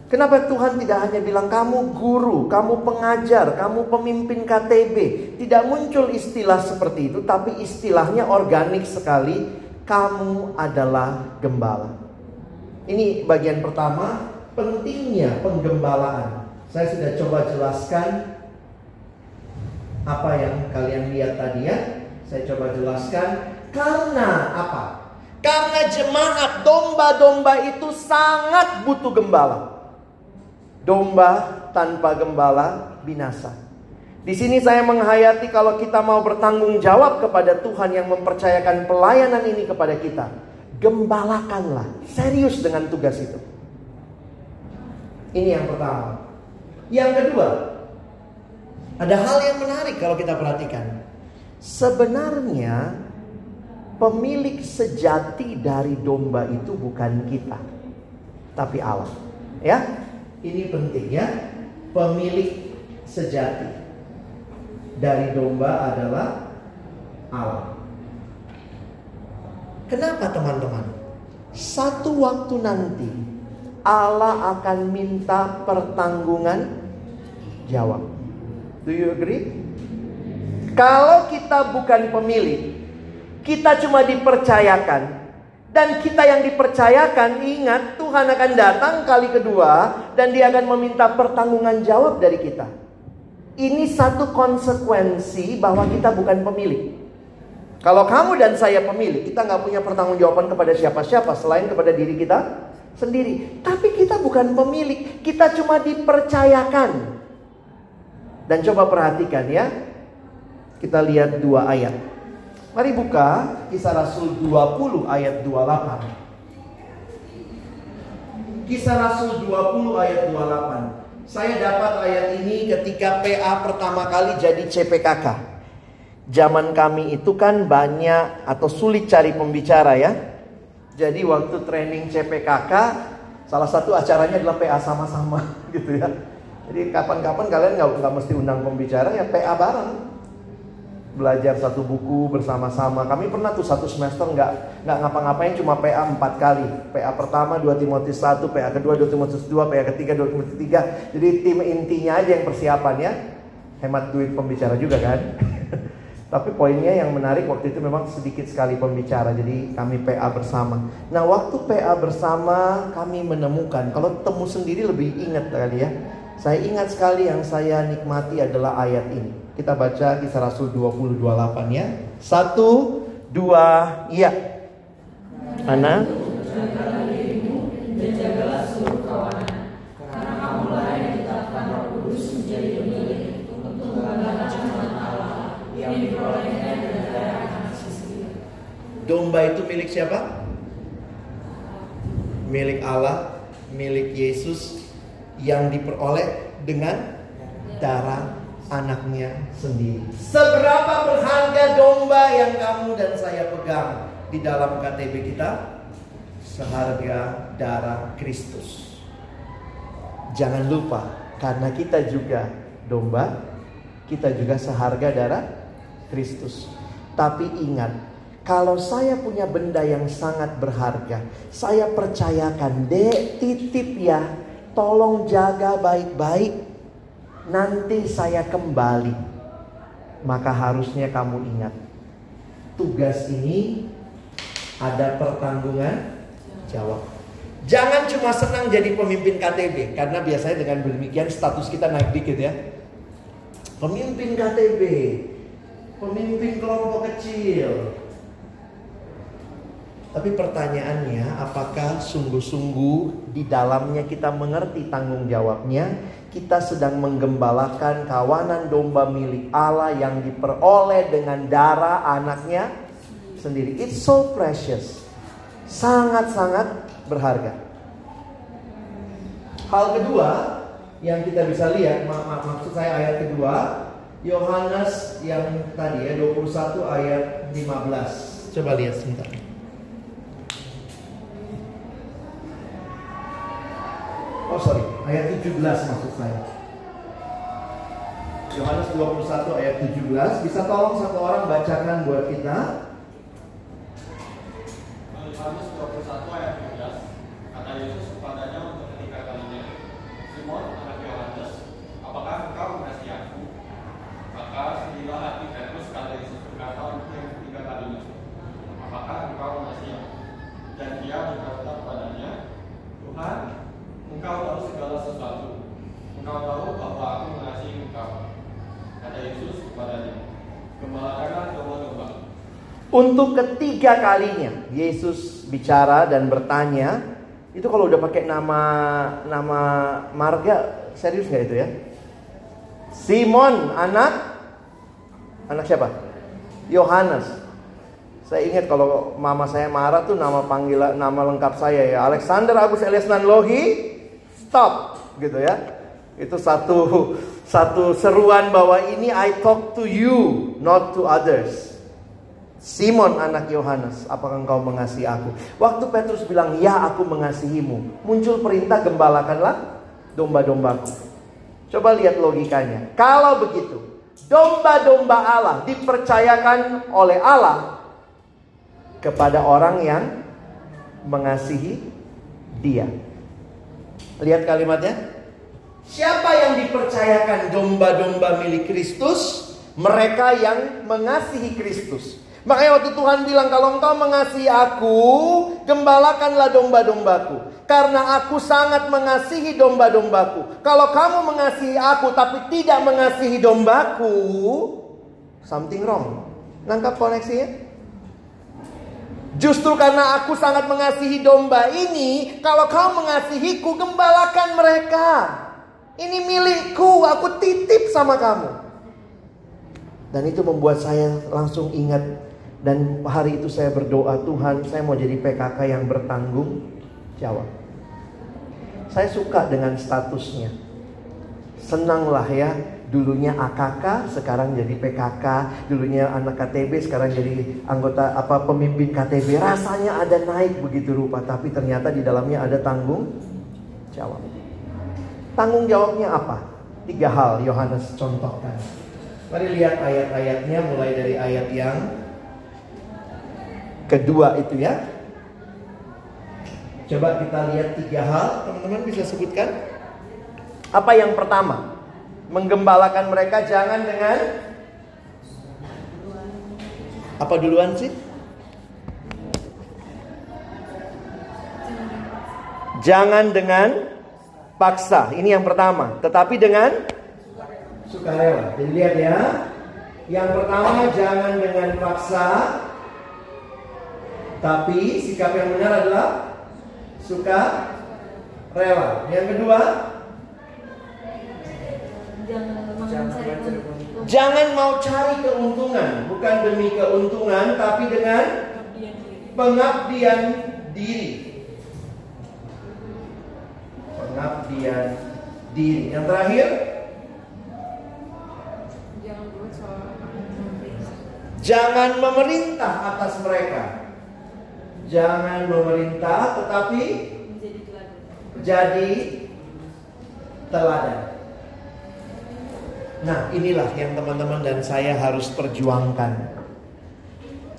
Kenapa Tuhan tidak hanya bilang kamu guru, kamu pengajar, kamu pemimpin KTB. Tidak muncul istilah seperti itu, tapi istilahnya organik sekali. Kamu adalah gembala. Ini bagian pertama, pentingnya penggembalaan. Saya sudah coba jelaskan apa yang kalian lihat tadi ya. Saya coba jelaskan karena apa? Karena jemaat domba-domba itu sangat butuh gembala. Domba tanpa gembala binasa. Di sini saya menghayati kalau kita mau bertanggung jawab kepada Tuhan yang mempercayakan pelayanan ini kepada kita, gembalakanlah, serius dengan tugas itu. Ini yang pertama. Yang kedua, ada hal yang menarik kalau kita perhatikan. Sebenarnya pemilik sejati dari domba itu bukan kita, tapi Allah. Ya, ini penting ya. Pemilik sejati dari domba adalah Allah. Kenapa teman-teman? Satu waktu nanti Allah akan minta pertanggungan jawab. Do you agree? Kalau kita bukan pemilik, kita cuma dipercayakan. Dan kita yang dipercayakan, ingat Tuhan akan datang kali kedua dan dia akan meminta pertanggungan jawab dari kita. Ini satu konsekuensi bahwa kita bukan pemilik. Kalau kamu dan saya pemilik, kita nggak punya pertanggungjawaban kepada siapa-siapa selain kepada diri kita sendiri. Tapi kita bukan pemilik, kita cuma dipercayakan. Dan coba perhatikan ya, kita lihat dua ayat. Mari buka kisah Rasul 20 ayat 28. Kisah Rasul 20 ayat 28. Saya dapat ayat ini ketika PA pertama kali jadi CPKK. Zaman kami itu kan banyak atau sulit cari pembicara ya. Jadi waktu training CPKK salah satu acaranya adalah PA sama-sama gitu ya. Jadi kapan-kapan kalian nggak mesti undang pembicara ya PA bareng belajar satu buku bersama-sama. Kami pernah tuh satu semester nggak nggak ngapa-ngapain cuma PA empat kali. PA pertama dua Timotius satu, PA kedua dua Timotius dua, PA ketiga dua Timotius tiga. Jadi tim intinya aja yang persiapan ya. Hemat duit pembicara juga kan. Tapi poinnya yang menarik waktu itu memang sedikit sekali pembicara. Jadi kami PA bersama. Nah waktu PA bersama kami menemukan kalau temu sendiri lebih ingat kali ya. Saya ingat sekali yang saya nikmati adalah ayat ini. Kita baca kisah Rasul 20 28 ya. Satu, dua, iya. anak Domba itu milik siapa? Milik Allah, milik Yesus yang diperoleh dengan darah anaknya sendiri. Seberapa berharga domba yang kamu dan saya pegang di dalam KTP kita? Seharga darah Kristus. Jangan lupa, karena kita juga domba, kita juga seharga darah Kristus. Tapi ingat, kalau saya punya benda yang sangat berharga, saya percayakan, dek titip ya, tolong jaga baik-baik. Nanti saya kembali. Maka harusnya kamu ingat, tugas ini ada pertanggungan jawab. Jangan cuma senang jadi pemimpin KTB, karena biasanya dengan demikian status kita naik dikit ya. Pemimpin KTB, pemimpin kelompok kecil, tapi pertanyaannya, apakah sungguh-sungguh di dalamnya kita mengerti tanggung jawabnya? Kita sedang menggembalakan kawanan domba milik Allah yang diperoleh dengan darah anaknya sendiri. It's so precious. Sangat-sangat berharga. Hal kedua yang kita bisa lihat, mak mak maksud saya ayat kedua, Yohanes yang tadi ya 21 ayat 15. Coba lihat sebentar. Oh sorry, ayat 17 maksud saya. Yohanes 21 ayat 17 Bisa tolong satu orang bacakan buat kita Yohanes 21 ayat 17 Kata Yesus kepadanya untuk ketiga kalinya Simon anak Yohanes Apakah engkau mengasihi aku? Maka sedihlah hati Petrus kata Yesus berkata untuk yang ketiga kalinya Apakah engkau mengasihi aku? Dan dia berkata kepadanya Tuhan, engkau tahu segala sesuatu. Engkau tahu bahwa aku mengasihi engkau. Kata Yesus kepadanya Gembalakanlah domba-domba Untuk ketiga kalinya Yesus bicara dan bertanya Itu kalau udah pakai nama Nama marga Serius nggak itu ya? Simon anak? Anak siapa? Yohanes. Saya ingat kalau mama saya marah tuh nama panggilan nama lengkap saya ya. Alexander Agus Elias Nanlohi Stop gitu ya Itu satu satu seruan bahwa ini I talk to you not to others Simon anak Yohanes, apakah engkau mengasihi aku? Waktu Petrus bilang, ya aku mengasihimu. Muncul perintah gembalakanlah domba-dombaku. Coba lihat logikanya. Kalau begitu, domba-domba Allah dipercayakan oleh Allah kepada orang yang mengasihi dia. Lihat kalimatnya. Siapa yang dipercayakan domba-domba milik Kristus? Mereka yang mengasihi Kristus. Makanya waktu Tuhan bilang kalau engkau mengasihi aku, gembalakanlah domba-dombaku. Karena aku sangat mengasihi domba-dombaku. Kalau kamu mengasihi aku tapi tidak mengasihi dombaku, something wrong. Nangkap koneksinya? Justru karena aku sangat mengasihi domba ini, kalau kau mengasihiku, gembalakan mereka. Ini milikku, aku titip sama kamu. Dan itu membuat saya langsung ingat dan hari itu saya berdoa, Tuhan, saya mau jadi PKK yang bertanggung jawab. Saya suka dengan statusnya. Senanglah ya, dulunya AKK, sekarang jadi PKK, dulunya anak KTB, sekarang jadi anggota apa pemimpin KTB. Rasanya ada naik begitu rupa, tapi ternyata di dalamnya ada tanggung jawab. Tanggung jawabnya apa? Tiga hal Yohanes contohkan. Mari lihat ayat-ayatnya mulai dari ayat yang kedua itu ya. Coba kita lihat tiga hal, teman-teman bisa sebutkan? Apa yang pertama? Menggembalakan mereka jangan dengan apa duluan sih? Jangan dengan paksa. Ini yang pertama. Tetapi dengan sukarela. Jadi lihat ya. Yang pertama jangan dengan paksa. Tapi sikap yang benar adalah suka rela. Yang kedua, Jangan mau cari keuntungan, bukan demi keuntungan, tapi dengan Pengabdian diri. pengabdian diri. Yang terakhir, Jangan memerintah atas mereka. Jangan memerintah, tetapi Menjadi teladan. jadi teladan. Nah, inilah yang teman-teman dan saya harus perjuangkan.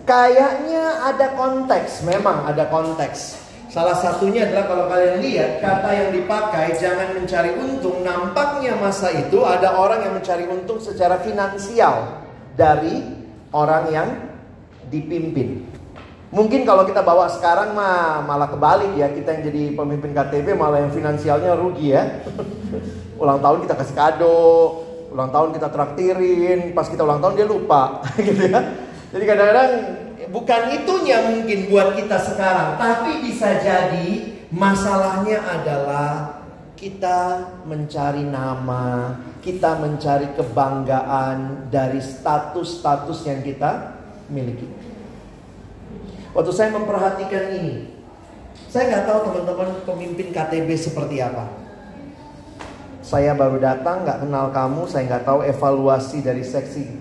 Kayaknya ada konteks, memang ada konteks. Salah satunya adalah kalau kalian lihat kata yang dipakai jangan mencari untung. Nampaknya masa itu ada orang yang mencari untung secara finansial dari orang yang dipimpin. Mungkin kalau kita bawa sekarang mah malah kebalik ya kita yang jadi pemimpin KTB malah yang finansialnya rugi ya. ulang tahun kita kasih kado, ulang tahun kita traktirin, pas kita ulang tahun dia lupa gitu ya. Jadi kadang-kadang bukan itunya mungkin buat kita sekarang, tapi bisa jadi masalahnya adalah kita mencari nama, kita mencari kebanggaan dari status-status yang kita miliki. Waktu saya memperhatikan ini, saya nggak tahu teman-teman pemimpin KTB seperti apa. Saya baru datang, nggak kenal kamu, saya nggak tahu evaluasi dari seksi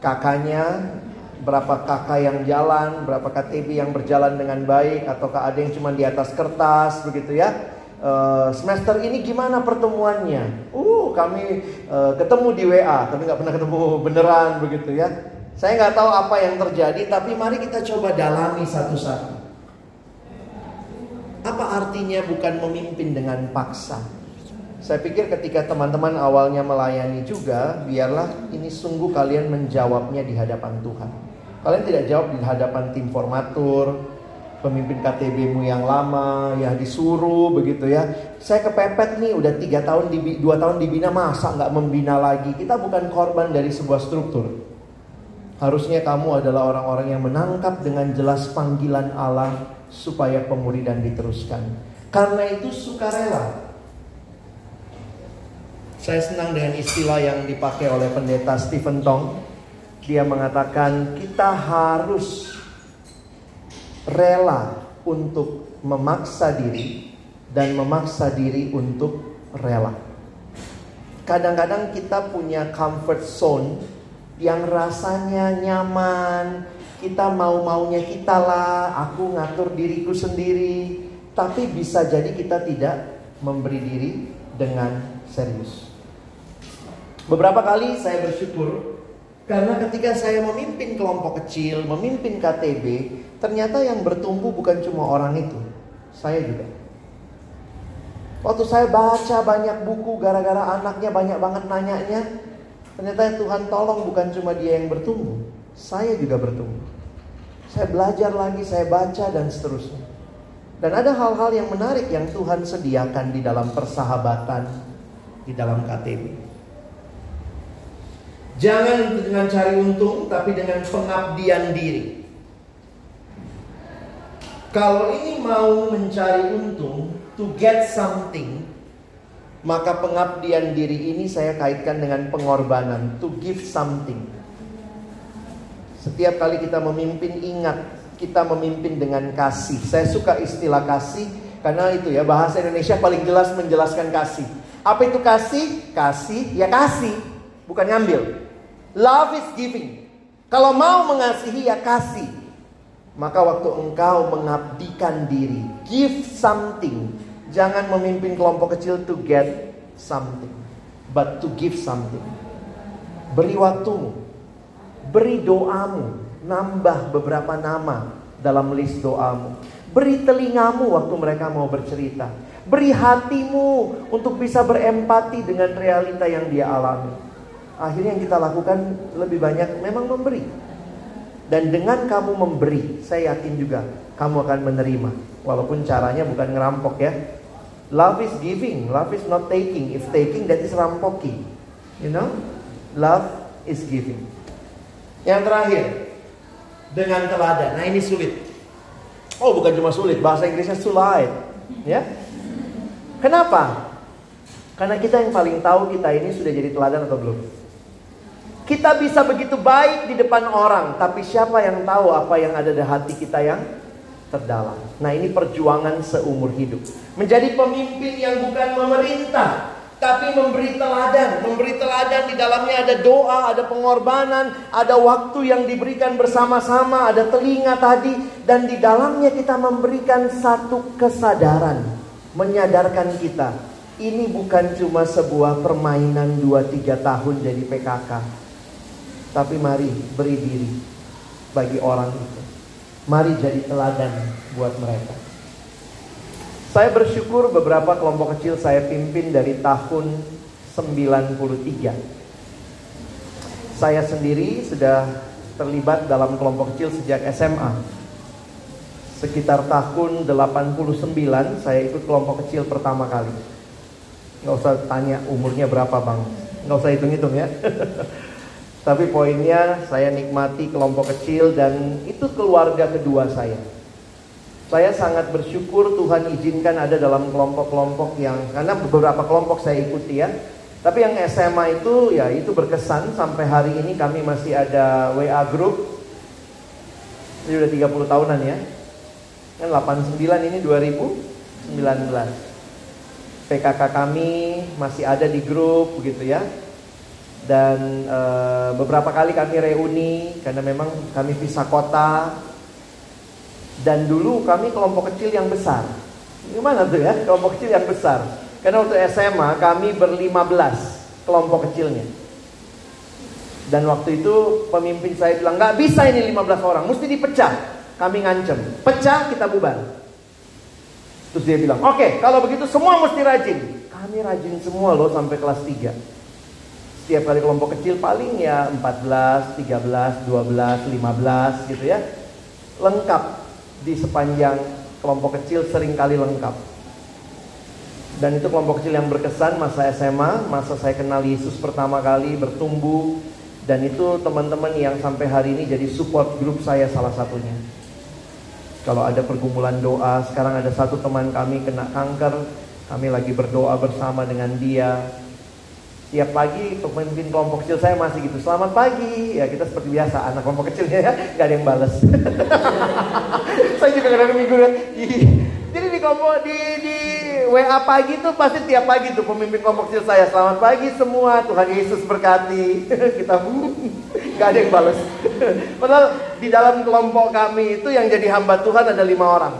kakaknya, berapa kakak yang jalan, berapa KTB yang berjalan dengan baik, ataukah ada yang cuma di atas kertas, begitu ya. Eh, semester ini gimana pertemuannya? Uh, kami eh, ketemu di WA, tapi nggak pernah ketemu beneran, begitu ya. Saya nggak tahu apa yang terjadi, tapi mari kita coba dalami satu-satu. Apa artinya bukan memimpin dengan paksa? Saya pikir ketika teman-teman awalnya melayani juga, biarlah ini sungguh kalian menjawabnya di hadapan Tuhan. Kalian tidak jawab di hadapan tim formatur, pemimpin KTB-mu yang lama, ya disuruh begitu ya. Saya kepepet nih, udah tiga tahun, di, dua tahun dibina, masa nggak membina lagi? Kita bukan korban dari sebuah struktur. Harusnya kamu adalah orang-orang yang menangkap dengan jelas panggilan Allah supaya pemuridan diteruskan. Karena itu sukarela. Saya senang dengan istilah yang dipakai oleh pendeta Stephen Tong. Dia mengatakan kita harus rela untuk memaksa diri dan memaksa diri untuk rela. Kadang-kadang kita punya comfort zone yang rasanya nyaman, kita mau-maunya kita lah, aku ngatur diriku sendiri, tapi bisa jadi kita tidak memberi diri dengan serius. Beberapa kali saya bersyukur karena ketika saya memimpin kelompok kecil, memimpin KTB, ternyata yang bertumbuh bukan cuma orang itu, saya juga. Waktu saya baca banyak buku gara-gara anaknya banyak banget nanyanya, ternyata Tuhan tolong bukan cuma dia yang bertumbuh, saya juga bertumbuh. Saya belajar lagi, saya baca dan seterusnya. Dan ada hal-hal yang menarik yang Tuhan sediakan di dalam persahabatan di dalam KTB. Jangan dengan cari untung, tapi dengan pengabdian diri. Kalau ini mau mencari untung, to get something, maka pengabdian diri ini saya kaitkan dengan pengorbanan, to give something. Setiap kali kita memimpin, ingat kita memimpin dengan kasih. Saya suka istilah kasih karena itu ya bahasa Indonesia paling jelas menjelaskan kasih. Apa itu kasih? Kasih ya kasih, bukan ngambil. Love is giving. Kalau mau mengasihi ya kasih. Maka waktu engkau mengabdikan diri, give something. Jangan memimpin kelompok kecil to get something, but to give something. Beri waktumu, beri doamu, nambah beberapa nama dalam list doamu. Beri telingamu waktu mereka mau bercerita. Beri hatimu untuk bisa berempati dengan realita yang dia alami. Akhirnya yang kita lakukan lebih banyak memang memberi. Dan dengan kamu memberi, saya yakin juga kamu akan menerima. Walaupun caranya bukan ngerampok ya. Love is giving, love is not taking. If taking that is rampoking. You know? Love is giving. Yang terakhir, dengan teladan. Nah ini sulit. Oh, bukan cuma sulit, bahasa Inggrisnya sulit. Ya. Kenapa? Karena kita yang paling tahu kita ini sudah jadi teladan atau belum. Kita bisa begitu baik di depan orang, tapi siapa yang tahu apa yang ada di hati kita yang terdalam. Nah, ini perjuangan seumur hidup. Menjadi pemimpin yang bukan memerintah, tapi memberi teladan. Memberi teladan di dalamnya ada doa, ada pengorbanan, ada waktu yang diberikan bersama-sama, ada telinga tadi dan di dalamnya kita memberikan satu kesadaran, menyadarkan kita ini bukan cuma sebuah permainan 2-3 tahun jadi PKK. Tapi mari beri diri bagi orang itu. Mari jadi teladan buat mereka. Saya bersyukur beberapa kelompok kecil saya pimpin dari tahun 93. Saya sendiri sudah terlibat dalam kelompok kecil sejak SMA. Sekitar tahun 89 saya ikut kelompok kecil pertama kali. Nggak usah tanya umurnya berapa bang, nggak usah hitung-hitung ya. Tapi poinnya saya nikmati kelompok kecil dan itu keluarga kedua saya. Saya sangat bersyukur Tuhan izinkan ada dalam kelompok-kelompok yang karena beberapa kelompok saya ikuti ya. Tapi yang SMA itu ya itu berkesan sampai hari ini kami masih ada WA group. Ini udah 30 tahunan ya. Kan 89 ini 2019. PKK kami masih ada di grup begitu ya dan e, beberapa kali kami reuni karena memang kami pisah kota. Dan dulu kami kelompok kecil yang besar. Gimana tuh ya kelompok kecil yang besar? Karena waktu SMA kami berlima belas kelompok kecilnya. Dan waktu itu pemimpin saya bilang nggak bisa ini 15 orang mesti dipecah. Kami ngancem pecah kita bubar. Terus dia bilang, oke okay, kalau begitu semua mesti rajin. Kami rajin semua loh sampai kelas 3. Setiap kali kelompok kecil paling ya 14, 13, 12, 15 gitu ya. Lengkap di sepanjang kelompok kecil sering kali lengkap. Dan itu kelompok kecil yang berkesan masa SMA, masa saya kenal Yesus pertama kali bertumbuh. Dan itu teman-teman yang sampai hari ini jadi support grup saya salah satunya. Kalau ada pergumulan doa, sekarang ada satu teman kami kena kanker, kami lagi berdoa bersama dengan dia. Tiap pagi pemimpin kelompok kecil saya masih gitu. Selamat pagi. Ya kita seperti biasa anak kelompok kecilnya ya, gak ada yang balas. saya juga kadang minggu ya. Jadi di kelompok di, di WA pagi tuh pasti tiap pagi tuh pemimpin kelompok kecil saya. Selamat pagi semua, Tuhan Yesus berkati. kita gak ada yang balas. Padahal di dalam kelompok kami itu yang jadi hamba Tuhan ada lima orang.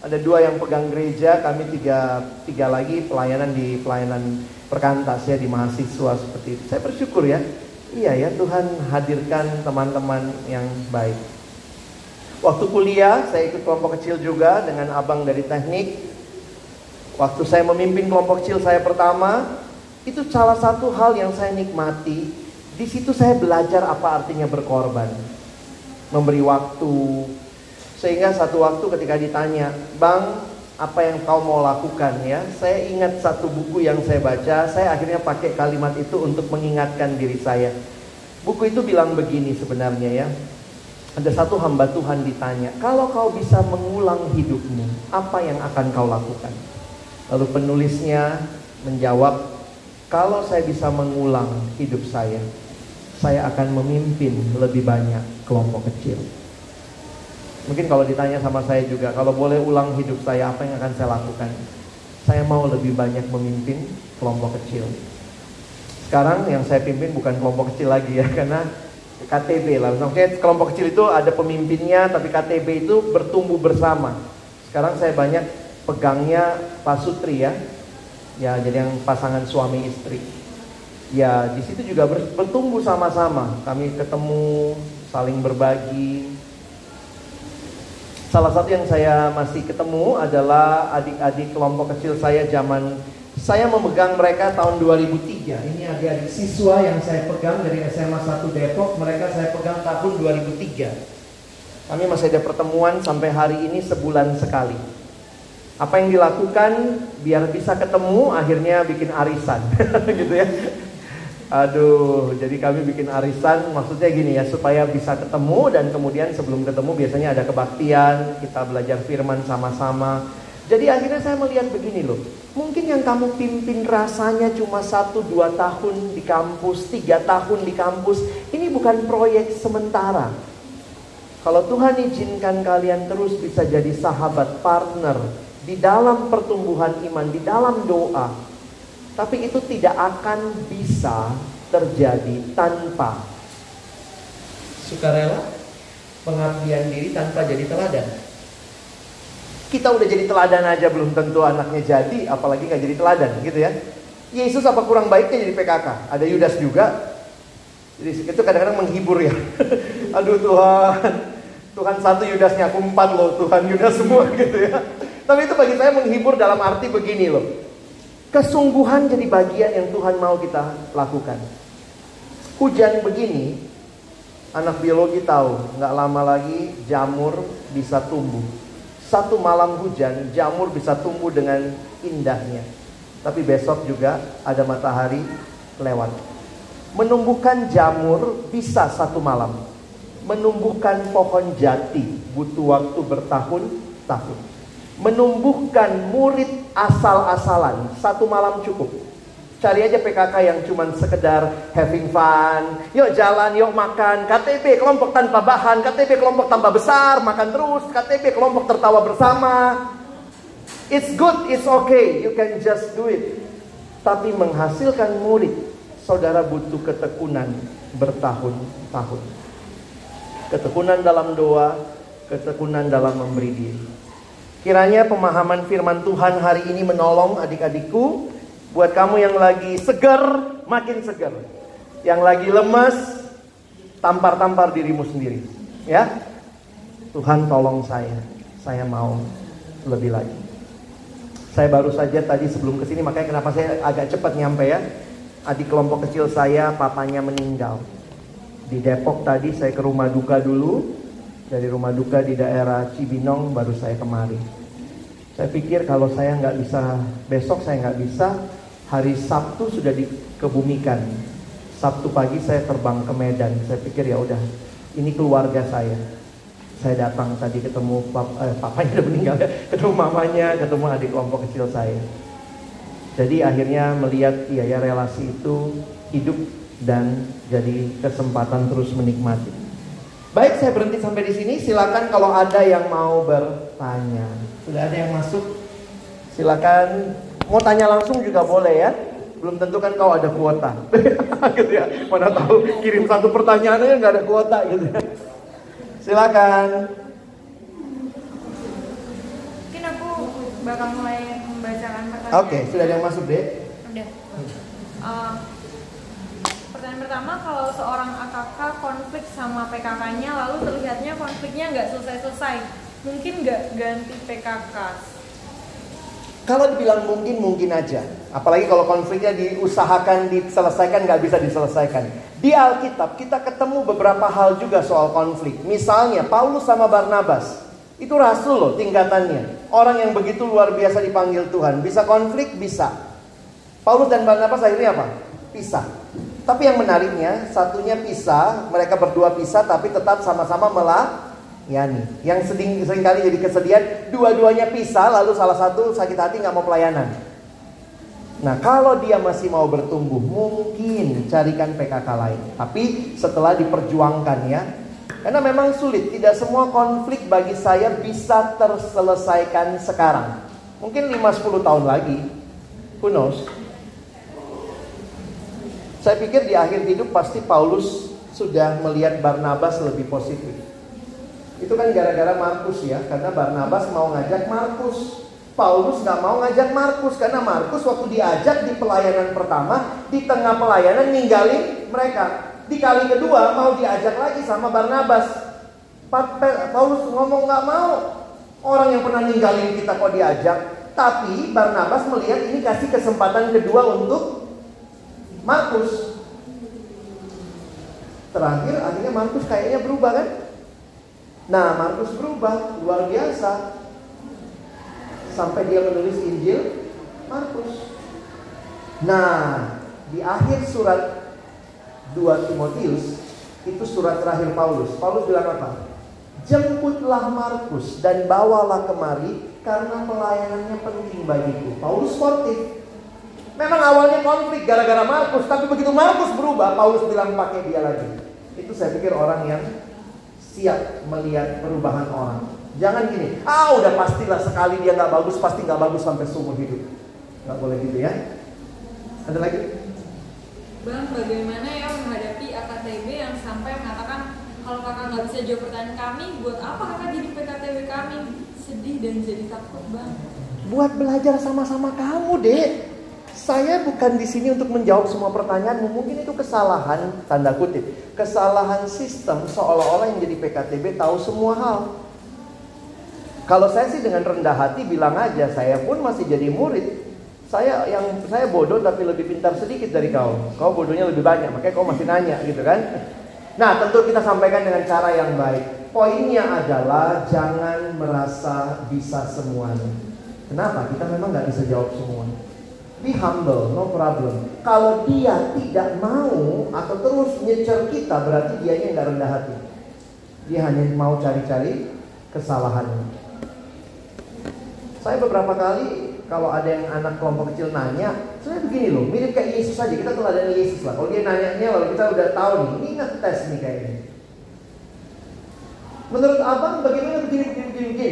Ada dua yang pegang gereja, kami tiga, tiga lagi pelayanan di pelayanan perkantas ya di mahasiswa seperti itu. Saya bersyukur ya. Iya ya Tuhan hadirkan teman-teman yang baik. Waktu kuliah saya ikut kelompok kecil juga dengan abang dari teknik. Waktu saya memimpin kelompok kecil saya pertama, itu salah satu hal yang saya nikmati. Di situ saya belajar apa artinya berkorban. Memberi waktu. Sehingga satu waktu ketika ditanya, "Bang, apa yang kau mau lakukan ya?" Saya ingat satu buku yang saya baca, saya akhirnya pakai kalimat itu untuk mengingatkan diri saya. Buku itu bilang begini sebenarnya ya. Ada satu hamba Tuhan ditanya, kalau kau bisa mengulang hidupmu, apa yang akan kau lakukan? Lalu penulisnya menjawab, kalau saya bisa mengulang hidup saya, saya akan memimpin lebih banyak kelompok kecil. Mungkin kalau ditanya sama saya juga, kalau boleh ulang hidup saya, apa yang akan saya lakukan? Saya mau lebih banyak memimpin kelompok kecil. Sekarang yang saya pimpin bukan kelompok kecil lagi ya, karena KTB lah. Maksudnya kelompok kecil itu ada pemimpinnya, tapi KTB itu bertumbuh bersama. Sekarang saya banyak pegangnya Pak Sutri ya, ya jadi yang pasangan suami istri. Ya di situ juga bertumbuh sama-sama. Kami ketemu, saling berbagi. Salah satu yang saya masih ketemu adalah adik-adik kelompok kecil saya zaman saya memegang mereka tahun 2003. Ini adik-adik siswa yang saya pegang dari SMA 1 Depok. Mereka saya pegang tahun 2003. Kami masih ada pertemuan sampai hari ini sebulan sekali. Apa yang dilakukan biar bisa ketemu akhirnya bikin arisan gitu ya. Aduh, jadi kami bikin arisan maksudnya gini ya supaya bisa ketemu dan kemudian sebelum ketemu biasanya ada kebaktian, kita belajar firman sama-sama. Jadi akhirnya saya melihat begini loh, mungkin yang kamu pimpin rasanya cuma satu dua tahun di kampus, tiga tahun di kampus, ini bukan proyek sementara. Kalau Tuhan izinkan kalian terus bisa jadi sahabat partner di dalam pertumbuhan iman, di dalam doa, tapi itu tidak akan bisa terjadi tanpa sukarela, pengabdian diri tanpa jadi teladan. Kita udah jadi teladan aja belum tentu anaknya jadi, apalagi nggak jadi teladan gitu ya. Yesus apa kurang baiknya jadi PKK? Ada Yudas juga. Jadi itu kadang-kadang menghibur ya. Aduh Tuhan, Tuhan satu Yudasnya aku empat loh Tuhan Yudas semua gitu ya. Tapi itu bagi saya menghibur dalam arti begini loh. Kesungguhan jadi bagian yang Tuhan mau kita lakukan. Hujan begini, anak biologi tahu, nggak lama lagi jamur bisa tumbuh. Satu malam hujan, jamur bisa tumbuh dengan indahnya. Tapi besok juga ada matahari lewat. Menumbuhkan jamur bisa satu malam. Menumbuhkan pohon jati butuh waktu bertahun-tahun. Menumbuhkan murid asal-asalan satu malam cukup. Cari aja PKK yang cuman sekedar having fun. Yuk jalan, yuk makan. KTP kelompok tanpa bahan, KTP kelompok tanpa besar, makan terus. KTP kelompok tertawa bersama. It's good, it's okay. You can just do it. Tapi menghasilkan murid, saudara butuh ketekunan bertahun-tahun. Ketekunan dalam doa, ketekunan dalam memberi diri. Kiranya pemahaman firman Tuhan hari ini menolong adik-adikku Buat kamu yang lagi segar, makin segar. Yang lagi lemas, tampar-tampar dirimu sendiri. Ya, Tuhan tolong saya. Saya mau lebih lagi. Saya baru saja tadi sebelum ke sini, makanya kenapa saya agak cepat nyampe ya. Adik kelompok kecil saya, papanya meninggal. Di Depok tadi saya ke rumah duka dulu. Dari rumah duka di daerah Cibinong baru saya kemari. Saya pikir kalau saya nggak bisa besok saya nggak bisa, hari Sabtu sudah dikebumikan. Sabtu pagi saya terbang ke Medan. Saya pikir ya udah, ini keluarga saya. Saya datang tadi ketemu pap, eh, papanya udah meninggal ya, ketemu mamanya, ketemu adik kelompok kecil saya. Jadi akhirnya melihat iya ya relasi itu hidup dan jadi kesempatan terus menikmati. Baik, saya berhenti sampai di sini. Silakan kalau ada yang mau bertanya. Sudah ada yang masuk? Silakan Mau tanya langsung juga boleh ya. Belum tentu kan kau ada kuota. gitu ya. Mana tahu kirim satu pertanyaan aja nggak ada kuota gitu ya. Silakan. Mungkin aku bakal mulai membacakan pertanyaan. Oke, okay, sudah ada yang masuk deh. Udah. Uh, pertanyaan pertama, kalau seorang AKK konflik sama PKK-nya, lalu terlihatnya konfliknya nggak selesai-selesai, mungkin nggak ganti PKK? Kalau dibilang mungkin, mungkin aja. Apalagi kalau konfliknya diusahakan diselesaikan, nggak bisa diselesaikan. Di Alkitab kita ketemu beberapa hal juga soal konflik. Misalnya Paulus sama Barnabas. Itu rasul loh tingkatannya. Orang yang begitu luar biasa dipanggil Tuhan. Bisa konflik? Bisa. Paulus dan Barnabas akhirnya apa? Pisah. Tapi yang menariknya, satunya pisah, mereka berdua pisah tapi tetap sama-sama melah Yani. Yang sering, sering kali jadi kesedihan, dua-duanya pisah, lalu salah satu sakit hati nggak mau pelayanan. Nah kalau dia masih mau bertumbuh, mungkin carikan PKK lain. Tapi setelah diperjuangkan ya, karena memang sulit, tidak semua konflik bagi saya bisa terselesaikan sekarang. Mungkin 5-10 tahun lagi, who knows. Saya pikir di akhir hidup pasti Paulus sudah melihat Barnabas lebih positif. Itu kan gara-gara Markus ya, karena Barnabas mau ngajak Markus. Paulus nggak mau ngajak Markus karena Markus waktu diajak di pelayanan pertama di tengah pelayanan ninggalin mereka. Di kali kedua mau diajak lagi sama Barnabas. Paulus ngomong nggak mau. Orang yang pernah ninggalin kita kok diajak. Tapi Barnabas melihat ini kasih kesempatan kedua untuk Markus. Terakhir akhirnya Markus kayaknya berubah kan? Nah, Markus berubah luar biasa. Sampai dia menulis Injil Markus. Nah, di akhir surat 2 Timotius itu surat terakhir Paulus. Paulus bilang apa? Jemputlah Markus dan bawalah kemari karena pelayanannya penting bagiku. Paulus sportif. Memang awalnya konflik gara-gara Markus, tapi begitu Markus berubah, Paulus bilang pakai dia lagi. Itu saya pikir orang yang siap melihat perubahan orang. Jangan gini, ah udah pastilah sekali dia nggak bagus, pasti nggak bagus sampai seumur hidup. Nggak boleh gitu ya. Ada lagi? Bang, bagaimana ya menghadapi AKTB yang sampai mengatakan kalau kakak nggak bisa jawab pertanyaan kami, buat apa kakak jadi PKTB kami? Sedih dan jadi takut, bang. Buat belajar sama-sama kamu, Dek. Saya bukan di sini untuk menjawab semua pertanyaanmu. Mungkin itu kesalahan, tanda kutip. Kesalahan sistem seolah-olah yang jadi PKTB tahu semua hal. Kalau saya sih dengan rendah hati bilang aja, saya pun masih jadi murid. Saya yang saya bodoh tapi lebih pintar sedikit dari kau. Kau bodohnya lebih banyak, makanya kau masih nanya gitu kan. Nah, tentu kita sampaikan dengan cara yang baik. Poinnya adalah jangan merasa bisa semuanya. Kenapa? Kita memang nggak bisa jawab semua. Be humble, no problem. Kalau dia tidak mau atau terus nyecer kita, berarti dia nggak rendah hati. Dia hanya mau cari-cari kesalahannya. Saya beberapa kali kalau ada yang anak kelompok kecil nanya, saya begini loh, mirip kayak Yesus aja. Kita teladan Yesus lah. Kalau dia nanya-nya lalu kita udah tahu nih, ini ngetes nih kayaknya. Menurut abang bagaimana begini, begini, begini?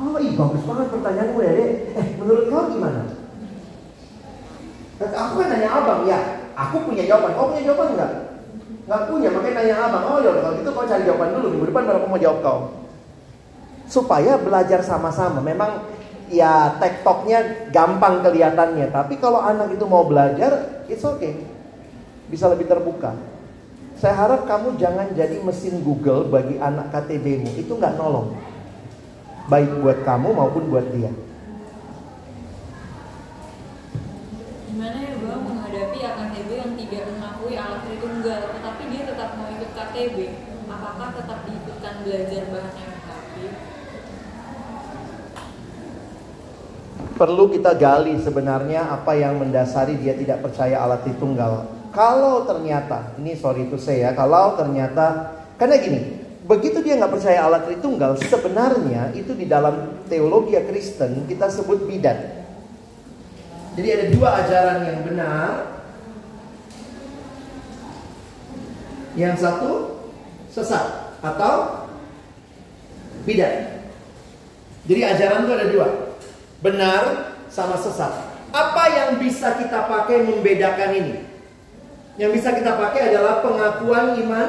Oh, ih bagus banget pertanyaanmu ya, dek. Eh, menurut kau gimana? Aku kan nanya abang, ya. Aku punya jawaban. Kau punya jawaban enggak? Enggak punya, makanya nanya abang. Oh, ya kalau gitu kau cari jawaban dulu. Minggu depan baru aku mau jawab kau. Supaya belajar sama-sama. Memang ya tektoknya gampang kelihatannya. Tapi kalau anak itu mau belajar, it's okay. Bisa lebih terbuka. Saya harap kamu jangan jadi mesin Google bagi anak KTBmu. Itu nggak nolong. Baik buat kamu maupun buat dia. Gimana ya bang menghadapi AKTB yang tidak mengakui alat Tritunggal, tetapi dia tetap mau ikut KTB? Apakah tetap diikutkan belajar bahan MKB? Perlu kita gali sebenarnya apa yang mendasari dia tidak percaya alat Tritunggal. Kalau ternyata, ini sorry itu saya, kalau ternyata, karena gini, begitu dia nggak percaya alat Tritunggal, sebenarnya itu di dalam teologi Kristen kita sebut bidat. Jadi ada dua ajaran yang benar. Yang satu sesat atau bidat. Jadi ajaran itu ada dua. Benar sama sesat. Apa yang bisa kita pakai membedakan ini? Yang bisa kita pakai adalah pengakuan iman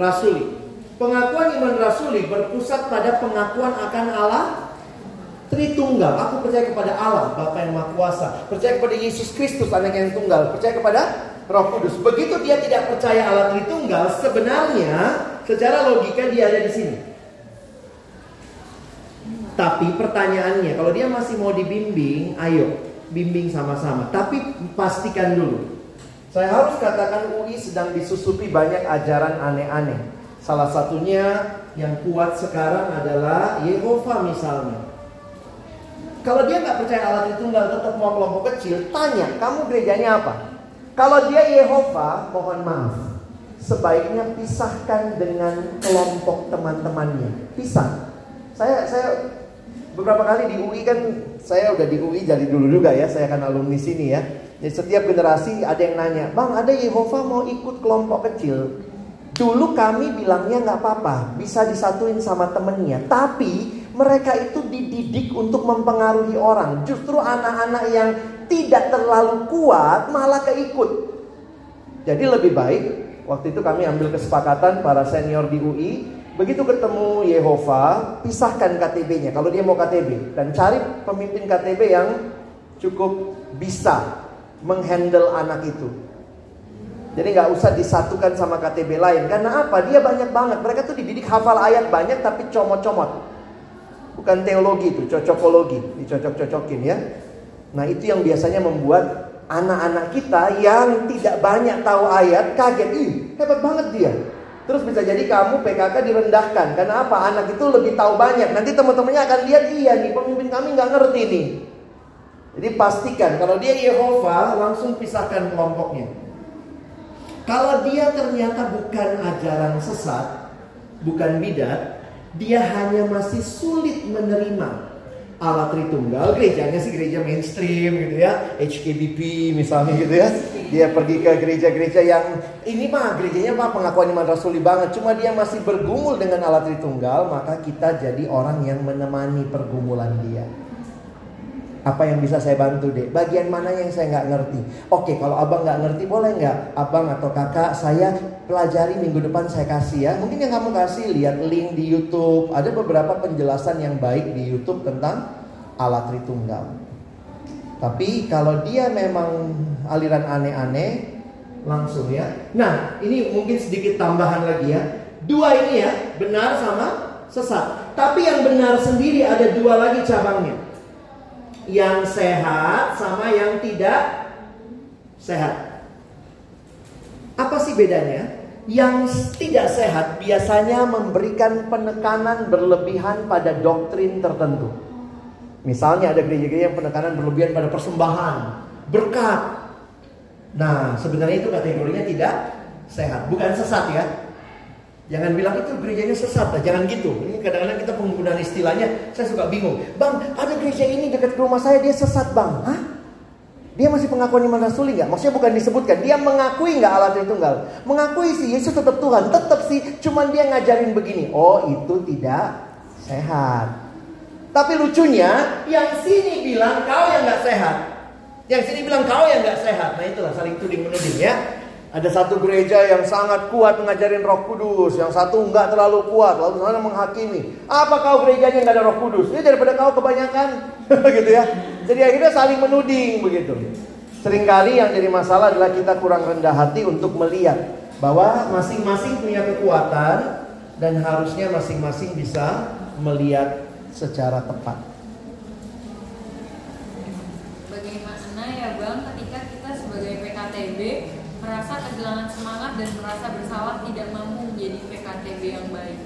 rasuli. Pengakuan iman rasuli berpusat pada pengakuan akan Allah Tritunggal. Aku percaya kepada Allah, Bapa yang Maha Kuasa. Percaya kepada Yesus Kristus, Anak yang tunggal. Percaya kepada Roh Kudus. Begitu dia tidak percaya Allah Tritunggal, sebenarnya secara logika dia ada di sini. Tapi pertanyaannya, kalau dia masih mau dibimbing, ayo bimbing sama-sama. Tapi pastikan dulu. Saya harus katakan UI sedang disusupi banyak ajaran aneh-aneh. Salah satunya yang kuat sekarang adalah Yehova misalnya. Kalau dia nggak percaya itu nggak tetap mau kelompok kecil, tanya kamu gerejanya apa? Kalau dia Yehova, mohon maaf, sebaiknya pisahkan dengan kelompok teman-temannya. Pisah. Saya saya beberapa kali di UI kan saya udah di UI jadi dulu juga ya, saya kan alumni sini ya. Jadi setiap generasi ada yang nanya, bang ada Yehova mau ikut kelompok kecil. Dulu kami bilangnya nggak apa-apa, bisa disatuin sama temennya. Tapi mereka itu dididik untuk mempengaruhi orang. Justru anak-anak yang tidak terlalu kuat malah keikut. Jadi lebih baik waktu itu kami ambil kesepakatan para senior di UI. Begitu ketemu Yehova, pisahkan KTB-nya kalau dia mau KTB dan cari pemimpin KTB yang cukup bisa menghandle anak itu. Jadi nggak usah disatukan sama KTB lain. Karena apa? Dia banyak banget. Mereka tuh dididik hafal ayat banyak tapi comot-comot. Bukan teologi itu, cocokologi. Dicocok-cocokin ya. Nah itu yang biasanya membuat anak-anak kita yang tidak banyak tahu ayat kaget. Ih hebat banget dia. Terus bisa jadi kamu PKK direndahkan. Karena apa? Anak itu lebih tahu banyak. Nanti teman-temannya akan lihat iya nih pemimpin kami nggak ngerti nih. Jadi pastikan kalau dia Yehova langsung pisahkan kelompoknya. Kalau dia ternyata bukan ajaran sesat, bukan bidat, dia hanya masih sulit menerima Allah Tritunggal, gerejanya sih gereja mainstream gitu ya, HKBP misalnya gitu ya. Dia pergi ke gereja-gereja yang ini mah gerejanya mah pengakuan iman rasuli banget, cuma dia masih bergumul dengan Allah Tritunggal, maka kita jadi orang yang menemani pergumulan dia. Apa yang bisa saya bantu deh? Bagian mana yang saya nggak ngerti? Oke, kalau abang nggak ngerti boleh nggak? Abang atau kakak saya pelajari minggu depan saya kasih ya. Mungkin yang kamu kasih lihat link di YouTube. Ada beberapa penjelasan yang baik di YouTube tentang alat Tritunggal. Tapi kalau dia memang aliran aneh-aneh, langsung ya. Nah, ini mungkin sedikit tambahan lagi ya. Dua ini ya, benar sama sesat. Tapi yang benar sendiri ada dua lagi cabangnya yang sehat sama yang tidak sehat. Apa sih bedanya? Yang tidak sehat biasanya memberikan penekanan berlebihan pada doktrin tertentu. Misalnya ada gereja-gereja yang penekanan berlebihan pada persembahan, berkat. Nah, sebenarnya itu kategorinya tidak sehat, bukan sesat ya. Jangan bilang itu gerejanya sesat lah, jangan gitu. Ini kadang-kadang kita penggunaan istilahnya, saya suka bingung. Bang, ada gereja ini dekat rumah saya, dia sesat bang. Hah? Dia masih pengakuan iman rasuli nggak? Maksudnya bukan disebutkan, dia mengakui nggak Allah Tritunggal? Mengakui sih Yesus tetap Tuhan, tetap sih, cuman dia ngajarin begini. Oh itu tidak sehat. Tapi lucunya, yang sini bilang kau yang nggak sehat. Yang sini bilang kau yang nggak sehat. Nah itulah saling tuding menuding ya. Ada satu gereja yang sangat kuat mengajarin roh kudus. Yang satu enggak terlalu kuat. Lalu sana menghakimi. Apa kau gerejanya enggak ada roh kudus? Ini daripada kau kebanyakan. gitu ya. Jadi akhirnya saling menuding begitu. Seringkali yang jadi masalah adalah kita kurang rendah hati untuk melihat. Bahwa masing-masing punya kekuatan. Dan harusnya masing-masing bisa melihat secara tepat. Bagaimana ya Bang ketika kita sebagai PKTB merasa kehilangan semangat dan merasa bersalah tidak mampu menjadi PKTB yang baik.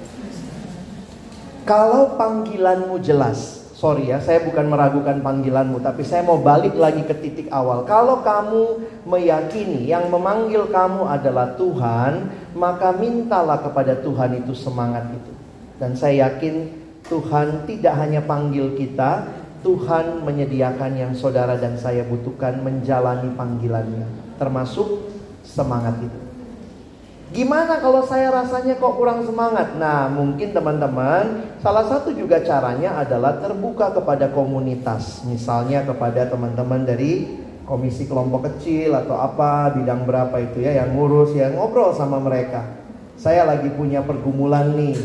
Kalau panggilanmu jelas, sorry ya, saya bukan meragukan panggilanmu, tapi saya mau balik lagi ke titik awal. Kalau kamu meyakini yang memanggil kamu adalah Tuhan, maka mintalah kepada Tuhan itu semangat itu. Dan saya yakin Tuhan tidak hanya panggil kita, Tuhan menyediakan yang saudara dan saya butuhkan menjalani panggilannya, termasuk semangat itu. Gimana kalau saya rasanya kok kurang semangat? Nah, mungkin teman-teman, salah satu juga caranya adalah terbuka kepada komunitas. Misalnya kepada teman-teman dari komisi kelompok kecil atau apa, bidang berapa itu ya yang ngurus, yang ngobrol sama mereka. Saya lagi punya pergumulan nih.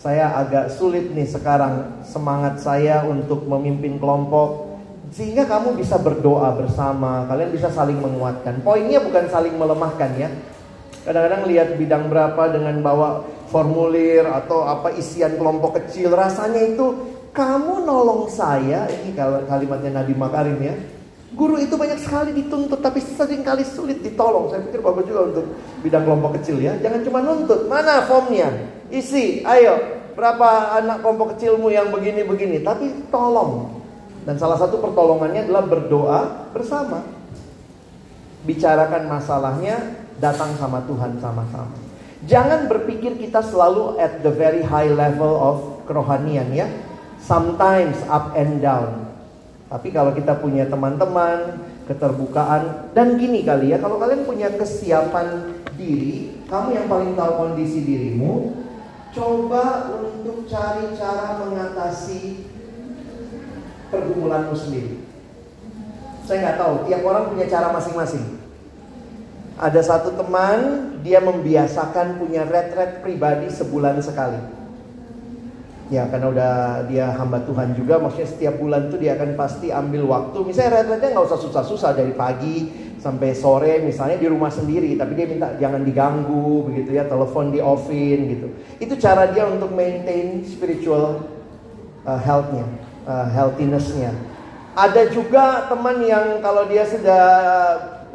Saya agak sulit nih sekarang semangat saya untuk memimpin kelompok sehingga kamu bisa berdoa bersama, kalian bisa saling menguatkan. Poinnya bukan saling melemahkan ya, Kadang-kadang lihat bidang berapa dengan bawa formulir atau apa isian kelompok kecil. Rasanya itu kamu nolong saya. Ini kalimatnya Nabi Makarim ya. Guru itu banyak sekali dituntut tapi sering kali sulit ditolong. Saya pikir bagus juga untuk bidang kelompok kecil ya. Jangan cuma nuntut. Mana formnya? Isi. Ayo. Berapa anak kelompok kecilmu yang begini-begini. Tapi tolong. Dan salah satu pertolongannya adalah berdoa bersama. Bicarakan masalahnya, datang sama Tuhan sama-sama. Jangan berpikir kita selalu at the very high level of kerohanian ya. Sometimes up and down. Tapi kalau kita punya teman-teman, keterbukaan dan gini kali ya, kalau kalian punya kesiapan diri, kamu yang paling tahu kondisi dirimu, coba untuk cari cara mengatasi pergumulanmu sendiri. Saya nggak tahu, tiap orang punya cara masing-masing. Ada satu teman, dia membiasakan punya retret pribadi sebulan sekali. Ya karena udah dia hamba Tuhan juga, maksudnya setiap bulan tuh dia akan pasti ambil waktu. Misalnya retretnya nggak usah susah-susah dari pagi sampai sore, misalnya di rumah sendiri, tapi dia minta jangan diganggu, begitu ya, telepon di offin gitu. Itu cara dia untuk maintain spiritual uh, healthnya, uh, healthinessnya. Ada juga teman yang kalau dia sudah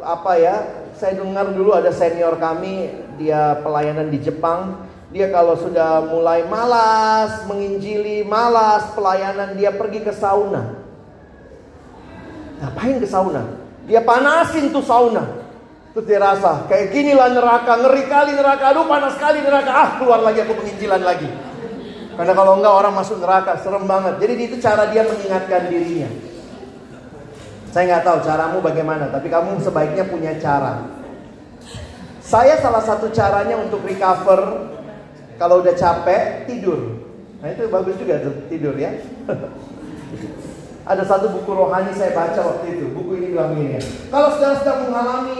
apa ya saya dengar dulu ada senior kami, dia pelayanan di Jepang. Dia kalau sudah mulai malas menginjili, malas pelayanan, dia pergi ke sauna. Ngapain ke sauna? Dia panasin tuh sauna. Terus dia rasa, kayak ginilah neraka, ngeri kali neraka, aduh panas kali neraka, ah keluar lagi aku penginjilan lagi. Karena kalau enggak orang masuk neraka, serem banget. Jadi itu cara dia mengingatkan dirinya. Saya nggak tahu caramu bagaimana, tapi kamu sebaiknya punya cara. Saya salah satu caranya untuk recover kalau udah capek tidur. Nah itu bagus juga tuh tidur ya. Ada satu buku rohani saya baca waktu itu. Buku ini bilang ini ya. Kalau saudara sedang mengalami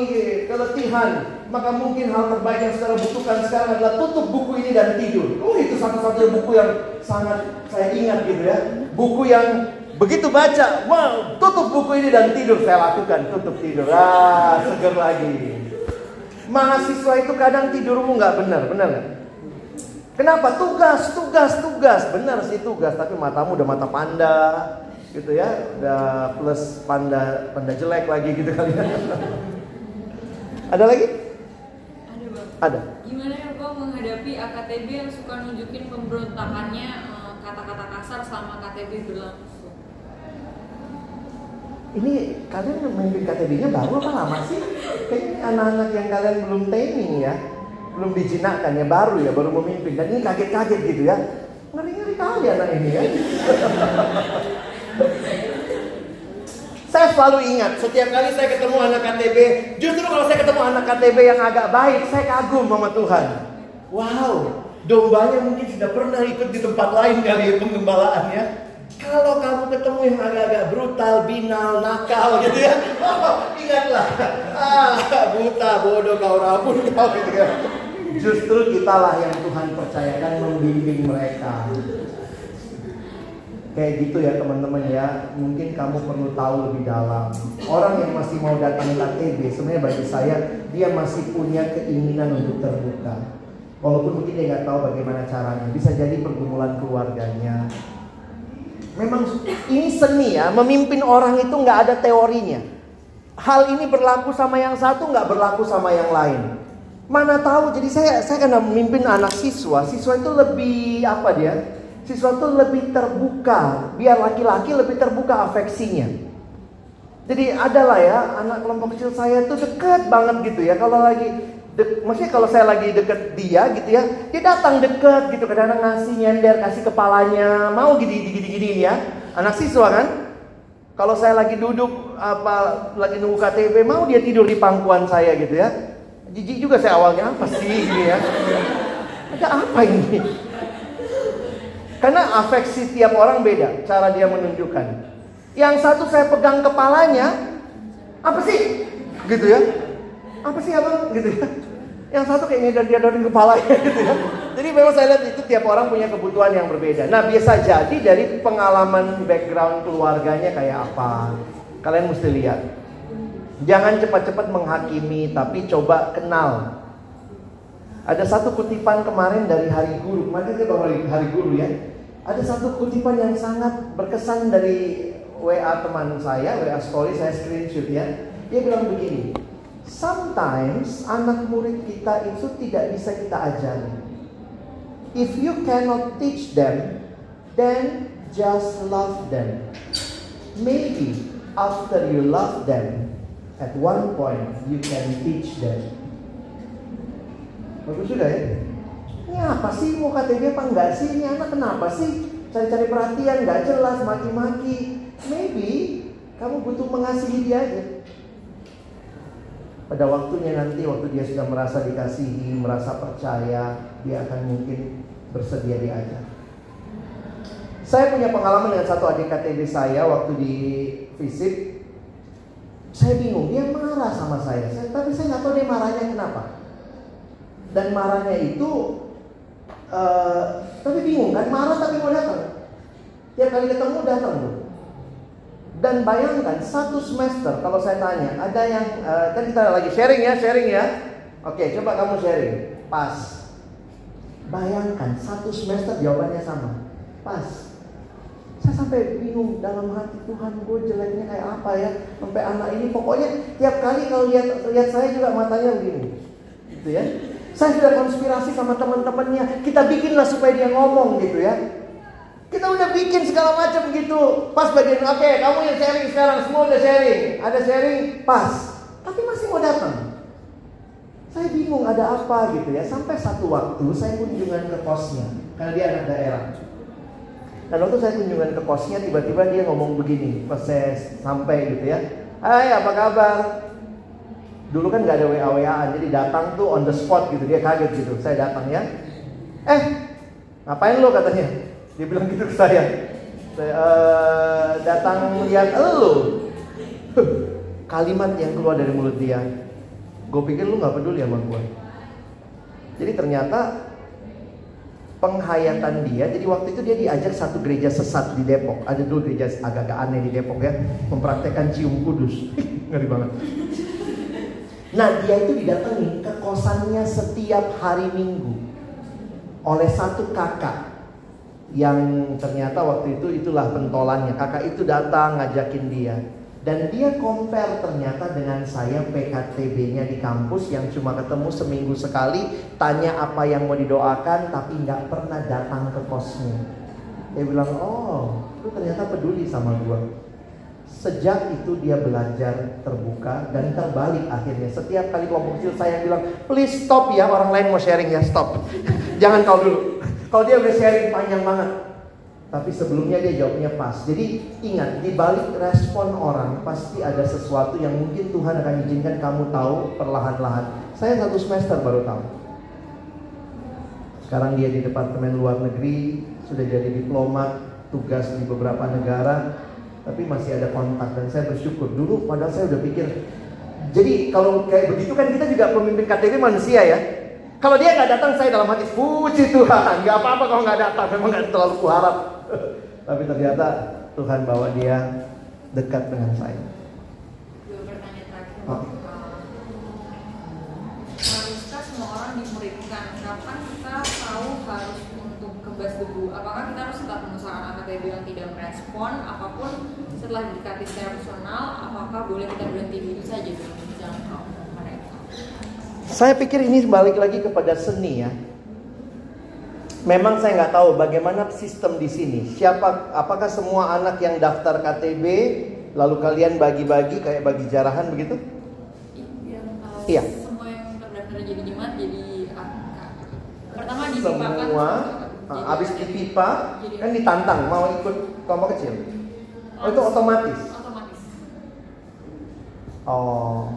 keletihan, maka mungkin hal terbaik yang saudara butuhkan sekarang adalah tutup buku ini dan tidur. Oh itu satu-satunya buku yang sangat saya ingat gitu ya. Buku yang begitu baca, wow, tutup buku ini dan tidur. Saya lakukan, tutup tidur. Ah, seger lagi. Mahasiswa itu kadang tidurmu nggak benar, benar nggak? Kenapa? Tugas, tugas, tugas. Benar sih tugas, tapi matamu udah mata panda, gitu ya udah plus panda panda jelek lagi gitu kali ya ada lagi Ada. Gimana ya bang menghadapi AKTB yang suka nunjukin pemberontakannya eh, kata-kata kasar selama KTB berlangsung? ini kalian memimpin KTB-nya baru apa lama sih? Kayaknya anak-anak yang kalian belum training ya belum dijinakkan ya baru ya baru memimpin. Dan ini kaget-kaget gitu ya. Ngeri-ngeri kali anak ini ya Saya selalu ingat, setiap kali saya ketemu anak KTB, justru kalau saya ketemu anak KTB yang agak baik, saya kagum sama Tuhan. Wow, dombanya mungkin sudah pernah ikut di tempat lain kali ya penggembalaannya. Kalau kamu ketemu yang agak-agak brutal, binal, nakal gitu ya, oh, ingatlah, ah buta, bodoh, kau rabun kau gitu ya. Justru kitalah yang Tuhan percayakan membimbing mereka. Kayak gitu ya teman-teman ya. Mungkin kamu perlu tahu lebih dalam. Orang yang masih mau datang KTB Sebenarnya bagi saya Dia masih punya keinginan untuk terbuka. Walaupun mungkin dia nggak tahu bagaimana caranya. Bisa jadi pergumulan keluarganya. Memang ini seni ya Memimpin orang itu nggak ada teorinya. Hal ini berlaku sama yang satu nggak berlaku sama yang lain. Mana tahu jadi saya saya kena memimpin anak siswa. Siswa itu lebih apa dia Siswa itu lebih terbuka, biar laki-laki lebih terbuka afeksinya. Jadi adalah ya anak kelompok kecil saya itu dekat banget gitu ya. Kalau lagi, dek, maksudnya kalau saya lagi deket dia gitu ya, dia datang deket gitu. Kadang-kadang ngasih nyender, kasih kepalanya, mau gini gini gini ya. Anak siswa kan. Kalau saya lagi duduk apa lagi nunggu KTP, mau dia tidur di pangkuan saya gitu ya. Jijik juga saya awalnya apa sih ini ya. Ada apa ini? Karena afeksi tiap orang beda cara dia menunjukkan. Yang satu saya pegang kepalanya, apa sih? Gitu ya. Apa sih abang? Gitu ya. Yang satu kayak dia dari kepalanya gitu ya. Jadi memang saya lihat itu tiap orang punya kebutuhan yang berbeda. Nah biasa jadi dari pengalaman background keluarganya kayak apa. Kalian mesti lihat. Jangan cepat-cepat menghakimi, tapi coba kenal. Ada satu kutipan kemarin dari Hari Guru. Kemarin kita baru Hari Guru ya. Ada satu kutipan yang sangat berkesan dari WA teman saya, WA story saya screenshot ya. Dia bilang begini, sometimes anak murid kita itu tidak bisa kita ajari. If you cannot teach them, then just love them. Maybe after you love them, at one point you can teach them. Bagus sudah ya? Ini apa sih mau KTB apa enggak sih? Ini anak kenapa sih? Cari-cari perhatian, nggak jelas, maki-maki. Maybe kamu butuh mengasihi dia aja. Pada waktunya nanti, waktu dia sudah merasa dikasihi, merasa percaya, dia akan mungkin bersedia diajar. Saya punya pengalaman dengan satu adik KTB saya waktu di visit. Saya bingung, dia marah sama saya. saya tapi saya nggak tahu dia marahnya kenapa. Dan marahnya itu, uh, tapi bingung kan, marah tapi mau datang. Tiap kali ketemu datang tuh. Dan bayangkan satu semester kalau saya tanya, ada yang uh, kan kita lagi sharing ya, sharing ya. Oke, coba kamu sharing. Pas. Bayangkan satu semester jawabannya sama. Pas. Saya sampai bingung dalam hati Tuhan gue jeleknya kayak apa ya sampai anak ini pokoknya tiap kali kalau lihat lihat saya juga matanya begini, gitu ya. Saya sudah konspirasi sama teman-temannya. Kita bikinlah supaya dia ngomong gitu ya. Kita udah bikin segala macam gitu. Pas bagian oke, okay, kamu yang sharing sekarang semua udah sharing. Ada sharing, pas. Tapi masih mau datang. bingung ada apa gitu ya. Sampai satu waktu saya kunjungan ke kosnya karena dia anak daerah. Dan waktu saya kunjungan ke kosnya tiba-tiba dia ngomong begini pas saya sampai gitu ya. Hai apa kabar? Dulu kan nggak ada WA WA jadi datang tuh on the spot gitu dia kaget gitu. Saya datang ya. Eh ngapain lo katanya? Dia bilang gitu ke saya. Saya uh, datang lihat lo. Kalimat yang keluar dari mulut dia. Gue pikir lu nggak peduli sama gue. Jadi ternyata penghayatan dia. Jadi waktu itu dia diajak satu gereja sesat di Depok. Ada dulu gereja agak-agak aneh di Depok ya, mempraktekkan cium kudus. Ngeri banget. Nah dia itu didatangi ke kosannya setiap hari Minggu oleh satu kakak yang ternyata waktu itu itulah pentolannya. Kakak itu datang ngajakin dia. Dan dia compare ternyata dengan saya PKTB-nya di kampus yang cuma ketemu seminggu sekali, tanya apa yang mau didoakan, tapi nggak pernah datang ke kosnya. Dia bilang, oh, lu ternyata peduli sama gua. Sejak itu dia belajar terbuka dan terbalik akhirnya. Setiap kali kelompok kecil saya bilang, please stop ya, orang lain mau sharing ya, stop. Jangan kau dulu. Kalau dia udah sharing panjang banget, tapi sebelumnya dia jawabnya pas. Jadi ingat, di balik respon orang pasti ada sesuatu yang mungkin Tuhan akan izinkan kamu tahu perlahan-lahan. Saya satu semester baru tahu. Sekarang dia di Departemen Luar Negeri, sudah jadi diplomat, tugas di beberapa negara, tapi masih ada kontak dan saya bersyukur. Dulu padahal saya udah pikir, jadi kalau kayak begitu kan kita juga pemimpin KTP manusia ya. Kalau dia nggak datang, saya dalam hati puji Tuhan. Nggak apa-apa kalau nggak datang, memang nggak terlalu kuharap. Tapi ternyata Tuhan bawa dia dekat dengan saya. Oh. Haruskah semua orang dimuridkan? Kapan kita tahu harus untuk kebas debu? Apakah kita harus tetap mengusahakan AKTB yang tidak merespon setelah didekati secara personal? Apakah boleh kita berhenti dulu saja menjangkau mereka? Saya pikir ini balik lagi kepada seni ya. Memang saya nggak tahu bagaimana sistem di sini. Siapa, apakah semua anak yang daftar KTB lalu kalian bagi-bagi kayak bagi jarahan begitu? Yang kalau Iya. semua yang terdaftar jadi jemaat jadi AK. Pertama dipipakan Semua, ah, abis AKTB. dipipa Jadi kan ditantang mau ikut kelompok kecil. Oh itu otomatis. Otomatis. Oh.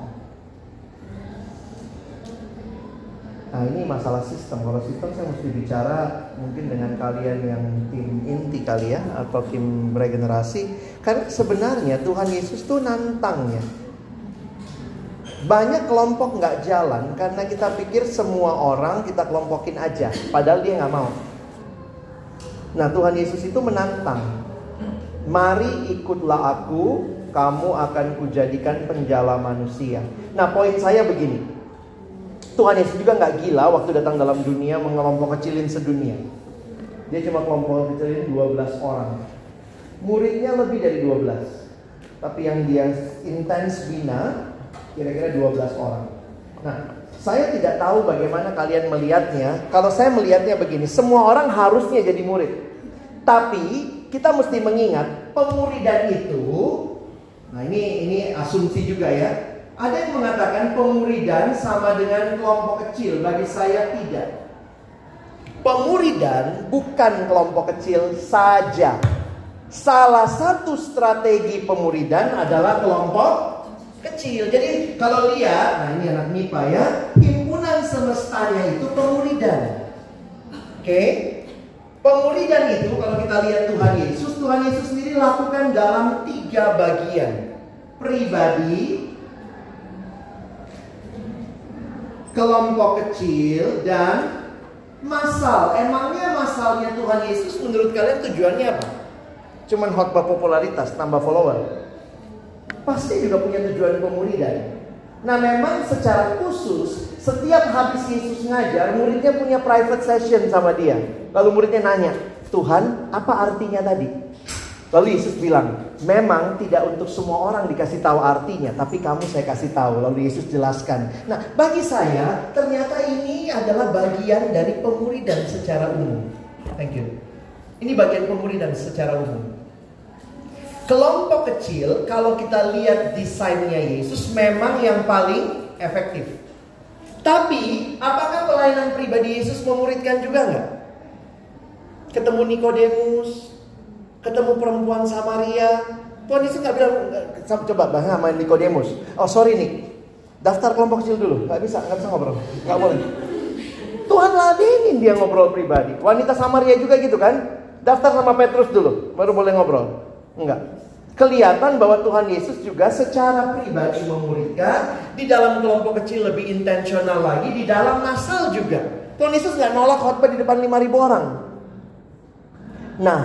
Nah ini masalah sistem. Kalau sistem saya mesti bicara mungkin dengan kalian yang tim inti kali ya atau tim regenerasi. Karena sebenarnya Tuhan Yesus tuh nantang ya. Banyak kelompok nggak jalan karena kita pikir semua orang kita kelompokin aja, padahal dia nggak mau. Nah Tuhan Yesus itu menantang. Mari ikutlah aku, kamu akan kujadikan penjala manusia. Nah poin saya begini. Tuhan Yesus juga nggak gila waktu datang dalam dunia mengelompok kecilin sedunia. Dia cuma kelompok kecilin 12 orang. Muridnya lebih dari 12. Tapi yang dia intens bina kira-kira 12 orang. Nah, saya tidak tahu bagaimana kalian melihatnya. Kalau saya melihatnya begini, semua orang harusnya jadi murid. Tapi kita mesti mengingat pemuridan itu Nah, ini ini asumsi juga ya. Ada yang mengatakan pemuridan sama dengan kelompok kecil. Bagi saya tidak. Pemuridan bukan kelompok kecil saja. Salah satu strategi pemuridan adalah kelompok kecil. Jadi kalau lihat, nah ini anak MIPA ya, himpunan semestanya itu pemuridan. Oke? Pemuridan itu kalau kita lihat Tuhan Yesus, Tuhan Yesus sendiri lakukan dalam tiga bagian. Pribadi, kelompok kecil, dan masal. Emangnya masalnya Tuhan Yesus menurut kalian tujuannya apa? Cuman khotbah popularitas, tambah follower. Pasti juga punya tujuan pemuridan. Nah memang secara khusus setiap habis Yesus ngajar muridnya punya private session sama dia. Lalu muridnya nanya, Tuhan apa artinya tadi? Lalu Yesus bilang, memang tidak untuk semua orang dikasih tahu artinya, tapi kamu saya kasih tahu. Lalu Yesus jelaskan. Nah, bagi saya ternyata ini adalah bagian dari pemuridan secara umum. Thank you. Ini bagian pemuridan secara umum. Kelompok kecil, kalau kita lihat desainnya Yesus, memang yang paling efektif. Tapi, apakah pelayanan pribadi Yesus memuridkan juga nggak? Ketemu Nikodemus, ketemu perempuan Samaria. Tuhan Yesus nggak bilang, coba bahas sama Nikodemus. Oh sorry nih, daftar kelompok kecil dulu. Nggak bisa, nggak bisa ngobrol. Nggak boleh. Tuhan ladenin dia ngobrol pribadi. Wanita Samaria juga gitu kan? Daftar sama Petrus dulu, baru boleh ngobrol. Enggak. Kelihatan bahwa Tuhan Yesus juga secara pribadi memuridkan di dalam kelompok kecil lebih intensional lagi di dalam masal juga. Tuhan Yesus nggak nolak khotbah di depan 5000 orang. Nah,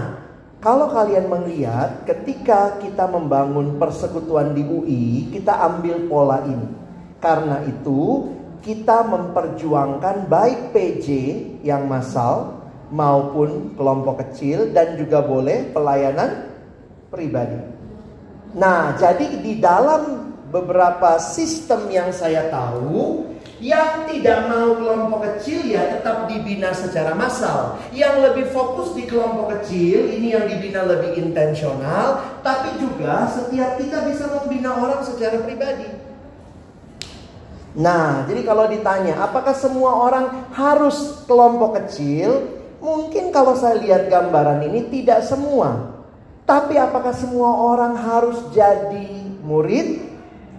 kalau kalian melihat ketika kita membangun persekutuan di UI, kita ambil pola ini. Karena itu, kita memperjuangkan baik PJ yang massal maupun kelompok kecil dan juga boleh pelayanan pribadi. Nah, jadi di dalam beberapa sistem yang saya tahu, yang tidak mau kelompok kecil ya tetap dibina secara massal. Yang lebih fokus di kelompok kecil, ini yang dibina lebih intensional, tapi juga setiap kita bisa membina orang secara pribadi. Nah, jadi kalau ditanya, apakah semua orang harus kelompok kecil? Mungkin kalau saya lihat gambaran ini tidak semua. Tapi apakah semua orang harus jadi murid?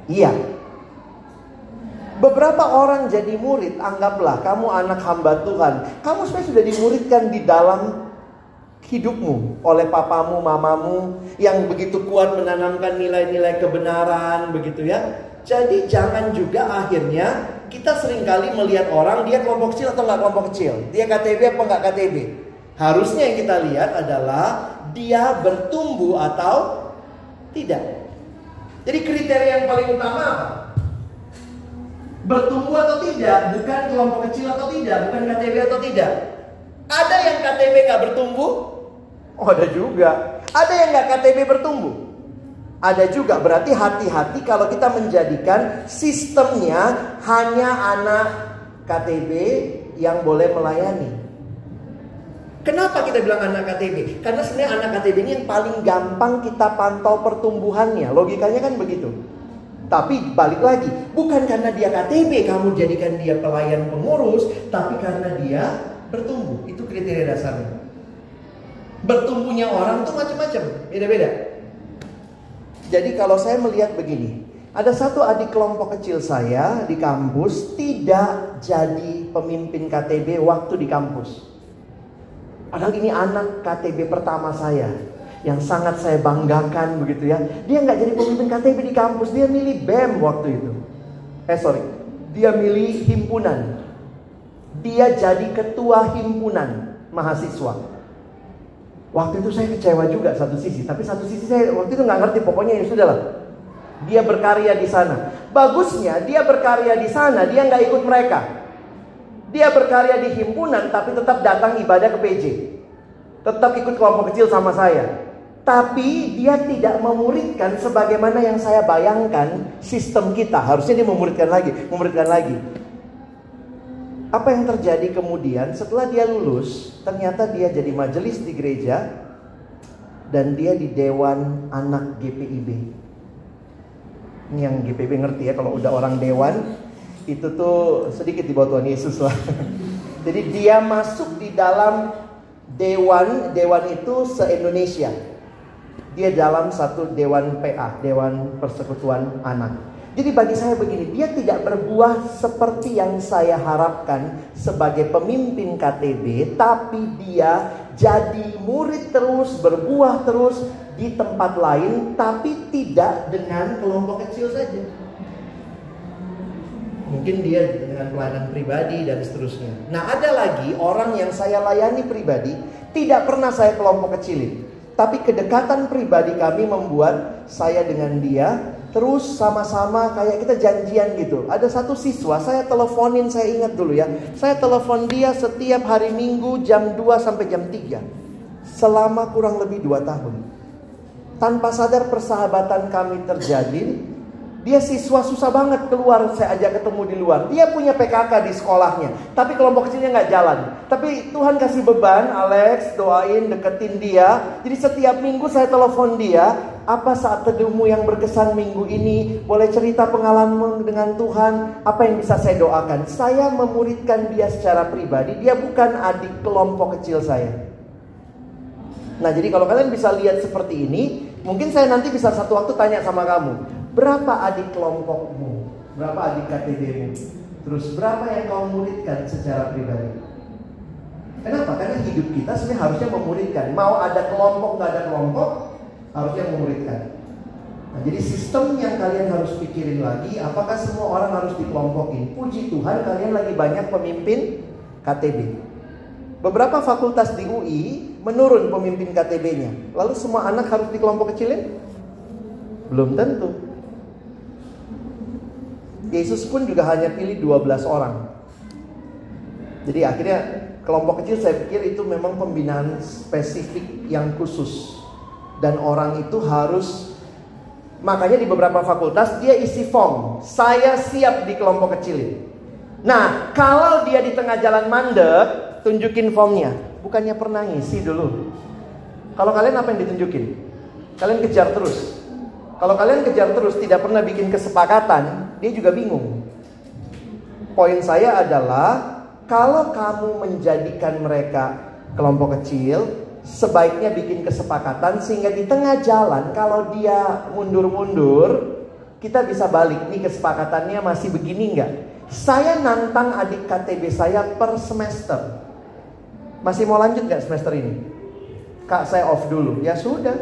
Iya. Beberapa orang jadi murid, anggaplah kamu anak hamba Tuhan. Kamu sebenarnya sudah dimuridkan di dalam hidupmu oleh papamu, mamamu yang begitu kuat menanamkan nilai-nilai kebenaran, begitu ya. Jadi jangan juga akhirnya kita sering kali melihat orang dia kelompok kecil atau nggak kelompok kecil, dia KTB apa nggak KTB. Harusnya yang kita lihat adalah dia bertumbuh atau tidak. Jadi kriteria yang paling utama apa? Bertumbuh atau tidak, bukan kelompok kecil atau tidak, bukan KTB atau tidak. Ada yang KTB gak bertumbuh? Oh ada juga. Ada yang gak KTB bertumbuh? Ada juga. Berarti hati-hati kalau kita menjadikan sistemnya hanya anak KTB yang boleh melayani. Kenapa kita bilang anak KTB? Karena sebenarnya anak KTB ini yang paling gampang kita pantau pertumbuhannya. Logikanya kan begitu. Tapi balik lagi, bukan karena dia KTB kamu jadikan dia pelayan pengurus, tapi karena dia bertumbuh. Itu kriteria dasarnya. Bertumbuhnya orang tuh macam-macam, beda-beda. Jadi kalau saya melihat begini, ada satu adik kelompok kecil saya di kampus tidak jadi pemimpin KTB waktu di kampus. Padahal ini anak KTB pertama saya yang sangat saya banggakan begitu ya. Dia nggak jadi pemimpin KTB di kampus, dia milih BEM waktu itu. Eh sorry, dia milih himpunan. Dia jadi ketua himpunan mahasiswa. Waktu itu saya kecewa juga satu sisi, tapi satu sisi saya waktu itu nggak ngerti. Pokoknya ya sudahlah. Dia berkarya di sana. Bagusnya dia berkarya di sana, dia nggak ikut mereka. Dia berkarya di himpunan tapi tetap datang ibadah ke PJ. Tetap ikut kelompok kecil sama saya. Tapi dia tidak memuridkan sebagaimana yang saya bayangkan sistem kita. Harusnya dia memuridkan lagi, memuridkan lagi. Apa yang terjadi kemudian setelah dia lulus, ternyata dia jadi majelis di gereja dan dia di dewan anak GPIB. Ini yang GPIB ngerti ya kalau udah orang dewan itu tuh sedikit di bawah Tuhan Yesus lah. Jadi dia masuk di dalam dewan, dewan itu se-Indonesia. Dia dalam satu dewan PA, Dewan Persekutuan Anak. Jadi bagi saya begini, dia tidak berbuah seperti yang saya harapkan sebagai pemimpin KTB, tapi dia jadi murid terus, berbuah terus di tempat lain, tapi tidak dengan kelompok kecil saja. Mungkin dia dengan pelayanan pribadi dan seterusnya. Nah ada lagi orang yang saya layani pribadi tidak pernah saya kelompok kecilin. Tapi kedekatan pribadi kami membuat saya dengan dia terus sama-sama kayak kita janjian gitu. Ada satu siswa saya teleponin saya ingat dulu ya. Saya telepon dia setiap hari Minggu jam 2 sampai jam 3. Selama kurang lebih 2 tahun. Tanpa sadar persahabatan kami terjadi Dia siswa susah banget keluar, saya ajak ketemu di luar. Dia punya PKK di sekolahnya, tapi kelompok kecilnya nggak jalan. Tapi Tuhan kasih beban, Alex doain, deketin dia. Jadi setiap minggu saya telepon dia, apa saat teduhmu yang berkesan minggu ini? Boleh cerita pengalaman dengan Tuhan, apa yang bisa saya doakan? Saya memuridkan dia secara pribadi, dia bukan adik kelompok kecil saya. Nah jadi kalau kalian bisa lihat seperti ini, mungkin saya nanti bisa satu waktu tanya sama kamu, Berapa adik kelompokmu? Berapa adik KTBmu? Terus berapa yang kau muridkan secara pribadi? Kenapa? Karena hidup kita sebenarnya harusnya memuridkan. Mau ada kelompok nggak ada kelompok, harusnya memuridkan. Nah, jadi sistem yang kalian harus pikirin lagi, apakah semua orang harus dikelompokin? Puji Tuhan kalian lagi banyak pemimpin KTB. Beberapa fakultas di UI menurun pemimpin KTB-nya. Lalu semua anak harus dikelompok kecilin? Belum tentu. Yesus pun juga hanya pilih 12 orang. Jadi akhirnya kelompok kecil saya pikir itu memang pembinaan spesifik yang khusus. Dan orang itu harus makanya di beberapa fakultas dia isi form. Saya siap di kelompok kecil Nah, kalau dia di tengah jalan mandek, tunjukin formnya. Bukannya pernah ngisi dulu. Kalau kalian apa yang ditunjukin? Kalian kejar terus. Kalau kalian kejar terus tidak pernah bikin kesepakatan, dia juga bingung. Poin saya adalah kalau kamu menjadikan mereka kelompok kecil, sebaiknya bikin kesepakatan sehingga di tengah jalan kalau dia mundur-mundur, kita bisa balik. Nih kesepakatannya masih begini nggak? Saya nantang adik KTB saya per semester. Masih mau lanjut nggak semester ini? Kak saya off dulu. Ya sudah.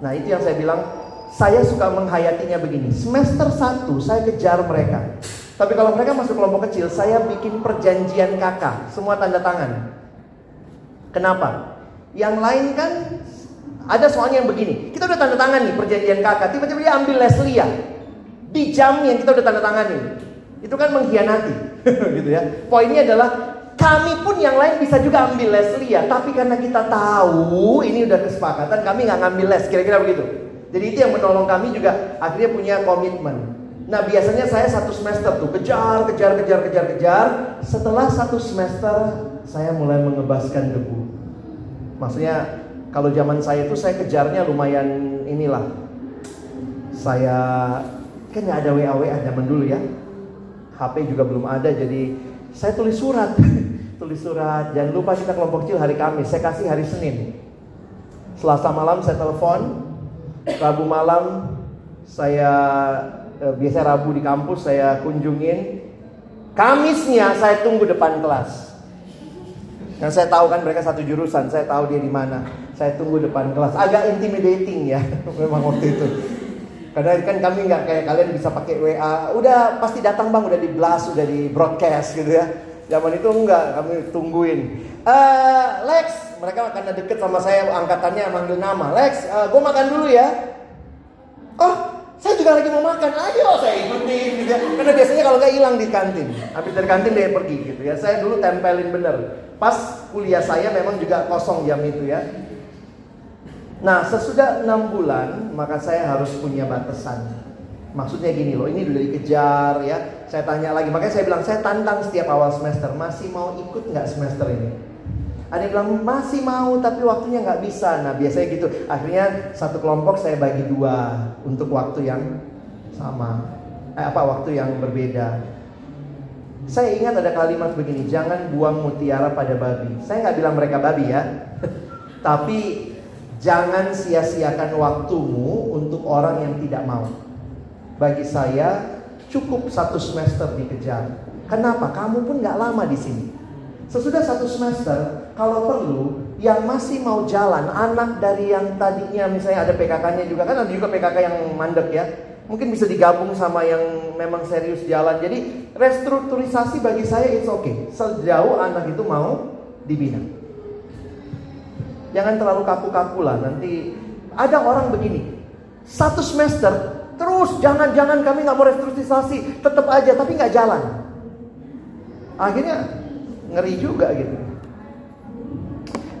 Nah itu yang saya bilang saya suka menghayatinya begini. Semester 1 saya kejar mereka. Tapi kalau mereka masuk kelompok kecil, saya bikin perjanjian kakak, semua tanda tangan. Kenapa? Yang lain kan ada soalnya yang begini. Kita udah tanda tangan nih perjanjian kakak, tiba-tiba dia ambil Leslia. Di jam yang kita udah tanda tangan nih. Itu kan mengkhianati, gitu ya. Poinnya adalah kami pun yang lain bisa juga ambil Leslia, tapi karena kita tahu ini udah kesepakatan, kami nggak ngambil les, kira-kira begitu. Jadi itu yang menolong kami juga akhirnya punya komitmen. Nah biasanya saya satu semester tuh kejar, kejar, kejar, kejar, kejar. Setelah satu semester saya mulai mengebaskan debu. Maksudnya kalau zaman saya itu saya kejarnya lumayan inilah. Saya kan nggak ada WA WA zaman dulu ya. HP juga belum ada jadi saya tulis surat. tulis surat. Jangan lupa kita kelompok kecil hari Kamis. Saya kasih hari Senin. Selasa malam saya telepon, Rabu malam saya eh, biasa Rabu di kampus saya kunjungin. Kamisnya saya tunggu depan kelas. Dan saya tahu kan mereka satu jurusan, saya tahu dia di mana. Saya tunggu depan kelas. Agak intimidating ya, memang waktu itu. Karena kan kami nggak kayak kalian bisa pakai WA. Udah pasti datang bang, udah di blast, udah di broadcast gitu ya. Zaman itu enggak, kami tungguin. Uh, Lex, mereka karena deket sama saya, angkatannya manggil nama. Lex, uh, eh, gue makan dulu ya. Oh, saya juga lagi mau makan. Ayo, saya ikutin gitu ya. Karena biasanya kalau nggak hilang di kantin, habis dari kantin dia pergi gitu ya. Saya dulu tempelin bener. Pas kuliah saya memang juga kosong jam itu ya. Nah, sesudah enam bulan, maka saya harus punya batasan. Maksudnya gini loh, ini udah dikejar ya. Saya tanya lagi, makanya saya bilang saya tantang setiap awal semester, masih mau ikut nggak semester ini? Ada yang bilang masih mau tapi waktunya nggak bisa. Nah biasanya gitu. Akhirnya satu kelompok saya bagi dua untuk waktu yang sama. Eh, apa waktu yang berbeda. Saya ingat ada kalimat begini, jangan buang mutiara pada babi. Saya nggak bilang mereka babi ya, tapi jangan sia-siakan waktumu untuk orang yang tidak mau bagi saya cukup satu semester dikejar. Kenapa? Kamu pun nggak lama di sini. Sesudah satu semester, kalau perlu, yang masih mau jalan, anak dari yang tadinya misalnya ada PKK-nya juga kan ada juga PKK yang mandek ya. Mungkin bisa digabung sama yang memang serius jalan. Jadi restrukturisasi bagi saya it's okay. Sejauh anak itu mau dibina. Jangan terlalu kaku-kaku lah. Nanti ada orang begini. Satu semester Terus jangan-jangan kami nggak mau restrukturisasi, tetap aja tapi nggak jalan. Akhirnya ngeri juga gitu.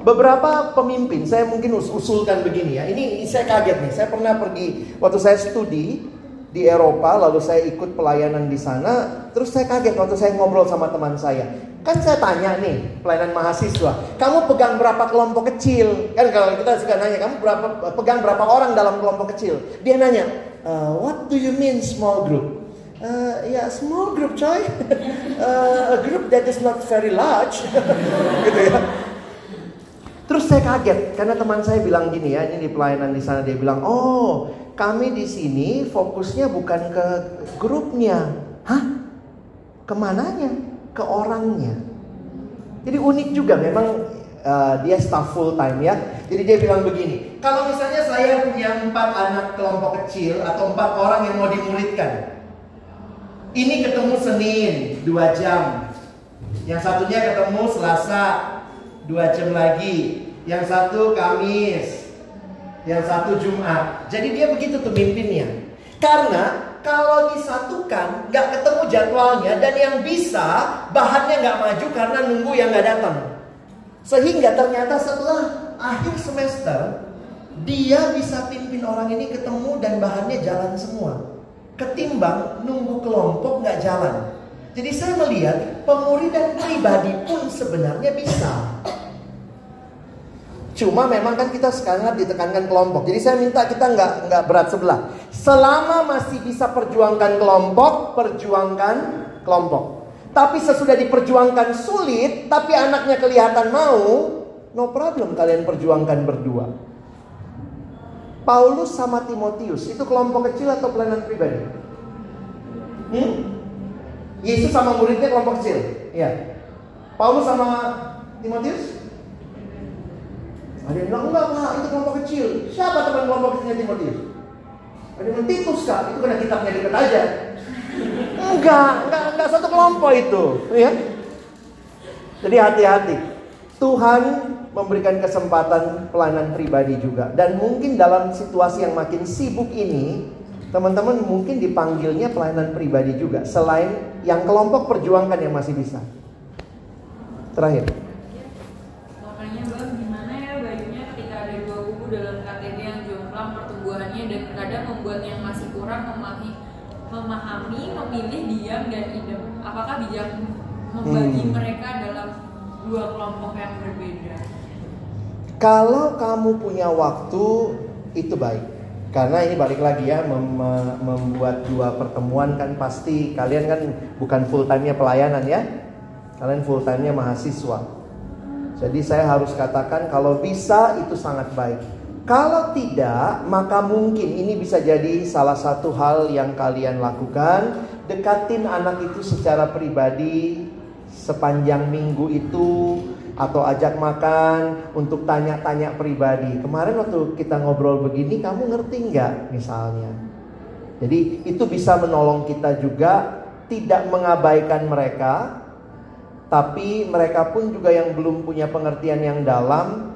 Beberapa pemimpin, saya mungkin us usulkan begini ya. Ini saya kaget nih. Saya pernah pergi waktu saya studi di Eropa, lalu saya ikut pelayanan di sana. Terus saya kaget waktu saya ngobrol sama teman saya. Kan saya tanya nih, pelayanan mahasiswa, kamu pegang berapa kelompok kecil? Kan kalau kita suka nanya, kamu berapa pegang berapa orang dalam kelompok kecil? Dia nanya, uh, what do you mean small group? Uh, ya yeah, small group coy, uh, a group that is not very large, gitu ya. Terus saya kaget karena teman saya bilang gini ya, ini di pelayanan di sana dia bilang, "Oh, kami di sini fokusnya bukan ke grupnya." Hah? Ke mananya? Ke orangnya. Jadi unik juga memang uh, dia staff full time ya. Jadi dia bilang begini, kalau misalnya saya punya empat anak kelompok kecil atau empat orang yang mau dimuridkan, ini ketemu Senin dua jam, yang satunya ketemu Selasa dua jam lagi. Yang satu Kamis, yang satu Jumat. Jadi dia begitu tuh mimpinnya. Karena kalau disatukan nggak ketemu jadwalnya dan yang bisa bahannya nggak maju karena nunggu yang nggak datang. Sehingga ternyata setelah akhir semester dia bisa pimpin orang ini ketemu dan bahannya jalan semua. Ketimbang nunggu kelompok nggak jalan. Jadi saya melihat pemuridan pribadi pun sebenarnya bisa. Cuma memang kan kita sekarang ditekankan kelompok. Jadi saya minta kita nggak nggak berat sebelah. Selama masih bisa perjuangkan kelompok, perjuangkan kelompok. Tapi sesudah diperjuangkan sulit, tapi anaknya kelihatan mau, no problem kalian perjuangkan berdua. Paulus sama Timotius itu kelompok kecil atau pelayanan pribadi? Hmm? Yesus sama muridnya kelompok kecil. Iya. Paulus sama Timotius? Ada yang bilang, enggak pak, itu kelompok kecil. Siapa teman kelompok kecilnya Timotius? Ada yang Titus kak, itu kena kitabnya deket aja. Enggak, enggak, enggak satu kelompok itu. Ya. Jadi hati-hati. Tuhan memberikan kesempatan pelayanan pribadi juga. Dan mungkin dalam situasi yang makin sibuk ini, teman-teman mungkin dipanggilnya pelayanan pribadi juga. Selain yang kelompok perjuangkan yang masih bisa. Terakhir. Makanya bang, gimana ya baiknya ketika ada kubu dalam KTB yang jomplang pertumbuhannya dan kadang membuat yang masih kurang memahami, memahami, memilih diam dan idem. Apakah bijak membagi Hmm. mereka dalam dua kelompok yang berbeda? Kalau kamu punya waktu itu baik. Karena ini balik lagi ya mem- membuat dua pertemuan kan pasti kalian kan bukan full time-nya pelayanan ya. Kalian full time-nya mahasiswa. Jadi saya harus katakan kalau bisa itu sangat baik. Kalau tidak, maka mungkin ini bisa jadi salah satu hal yang kalian lakukan. Dekatin anak itu secara pribadi sepanjang minggu itu atau ajak makan untuk tanya-tanya pribadi. Kemarin waktu kita ngobrol begini, kamu ngerti nggak misalnya? Jadi itu bisa menolong kita juga tidak mengabaikan mereka, tapi mereka pun juga yang belum punya pengertian yang dalam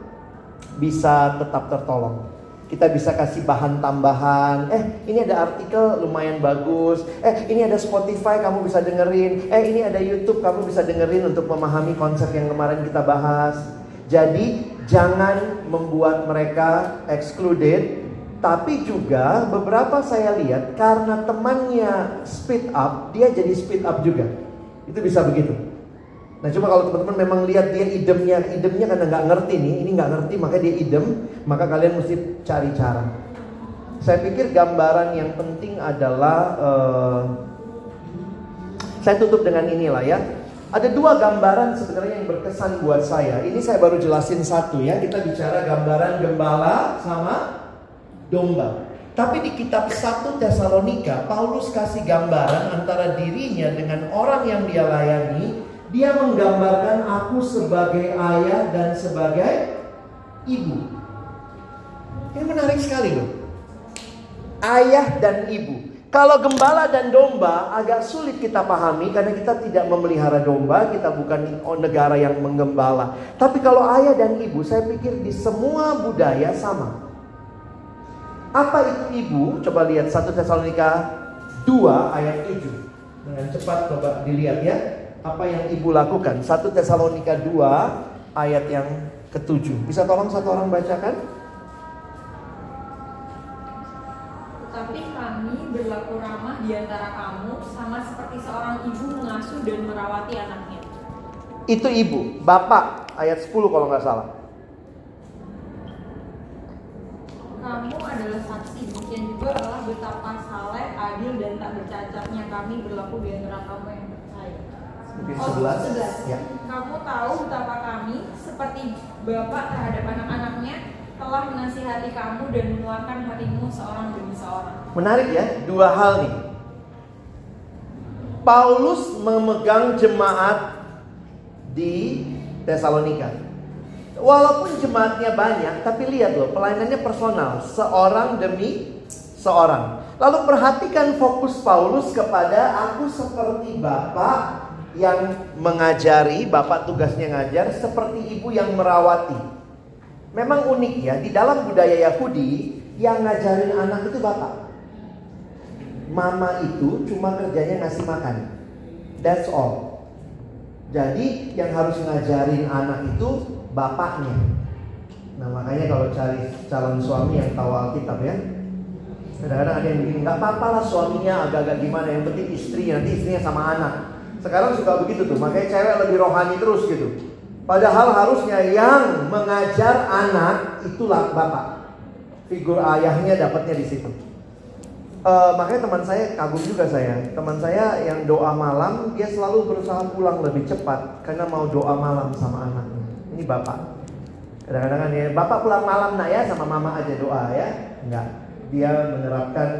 bisa tetap tertolong. Kita bisa kasih bahan tambahan. Eh, ini ada artikel lumayan bagus. Eh, ini ada Spotify kamu bisa dengerin. Eh, ini ada YouTube kamu bisa dengerin untuk memahami konsep yang kemarin kita bahas. Jadi, jangan membuat mereka excluded, tapi juga beberapa saya lihat karena temannya speed up, dia jadi speed up juga. Itu bisa begitu. Nah coba kalau teman-teman memang lihat dia idemnya, idemnya karena nggak ngerti nih, ini nggak ngerti maka dia idem, maka kalian mesti cari cara. Saya pikir gambaran yang penting adalah, uh, saya tutup dengan inilah ya. Ada dua gambaran sebenarnya yang berkesan buat saya. Ini saya baru jelasin satu ya. Kita bicara gambaran gembala sama domba. Tapi di kitab 1 Tesalonika, Paulus kasih gambaran antara dirinya dengan orang yang dia layani dia menggambarkan aku sebagai ayah dan sebagai ibu. Ini menarik sekali loh. Ayah dan ibu. Kalau gembala dan domba agak sulit kita pahami karena kita tidak memelihara domba, kita bukan negara yang menggembala. Tapi kalau ayah dan ibu, saya pikir di semua budaya sama. Apa itu ibu? Coba lihat 1 Tesalonika 2 ayat 7. Dengan cepat coba dilihat ya apa yang ibu lakukan. 1 Tesalonika 2 ayat yang ketujuh. Bisa tolong satu orang bacakan? Tetapi kami berlaku ramah di antara kamu sama seperti seorang ibu mengasuh dan merawati anaknya. Itu ibu, bapak ayat 10 kalau nggak salah. Kamu adalah saksi, demikian juga Allah betapa saleh, adil dan tak bercacatnya kami berlaku di antara kamu yang. Mungkin Oh, 11. 11. Ya. Kamu tahu betapa kami seperti bapak terhadap anak-anaknya telah menasihati kamu dan mengeluarkan hatimu seorang demi seorang. Menarik ya, dua hal nih. Paulus memegang jemaat di Tesalonika. Walaupun jemaatnya banyak, tapi lihat loh, pelayanannya personal, seorang demi seorang. Lalu perhatikan fokus Paulus kepada aku seperti bapak yang mengajari, bapak tugasnya ngajar, seperti ibu yang merawati. Memang unik ya, di dalam budaya Yahudi yang ngajarin anak itu bapak. Mama itu cuma kerjanya ngasih makan. That's all. Jadi yang harus ngajarin anak itu bapaknya. Nah makanya kalau cari calon suami yang tahu Alkitab ya, kadang-kadang ada yang begini, nggak apa-apa lah suaminya agak-agak gimana, yang penting istri, nanti istrinya sama anak. Sekarang suka begitu tuh, makanya cewek lebih rohani terus gitu. Padahal harusnya yang mengajar anak itulah bapak. Figur ayahnya dapatnya di situ. Eh, makanya teman saya kagum juga saya. Teman saya yang doa malam, dia selalu berusaha pulang lebih cepat karena mau doa malam sama anaknya. Ini bapak. Kadang-kadang ya, bapak pulang malam nak ya sama mama aja doa ya. Enggak. Dia menerapkan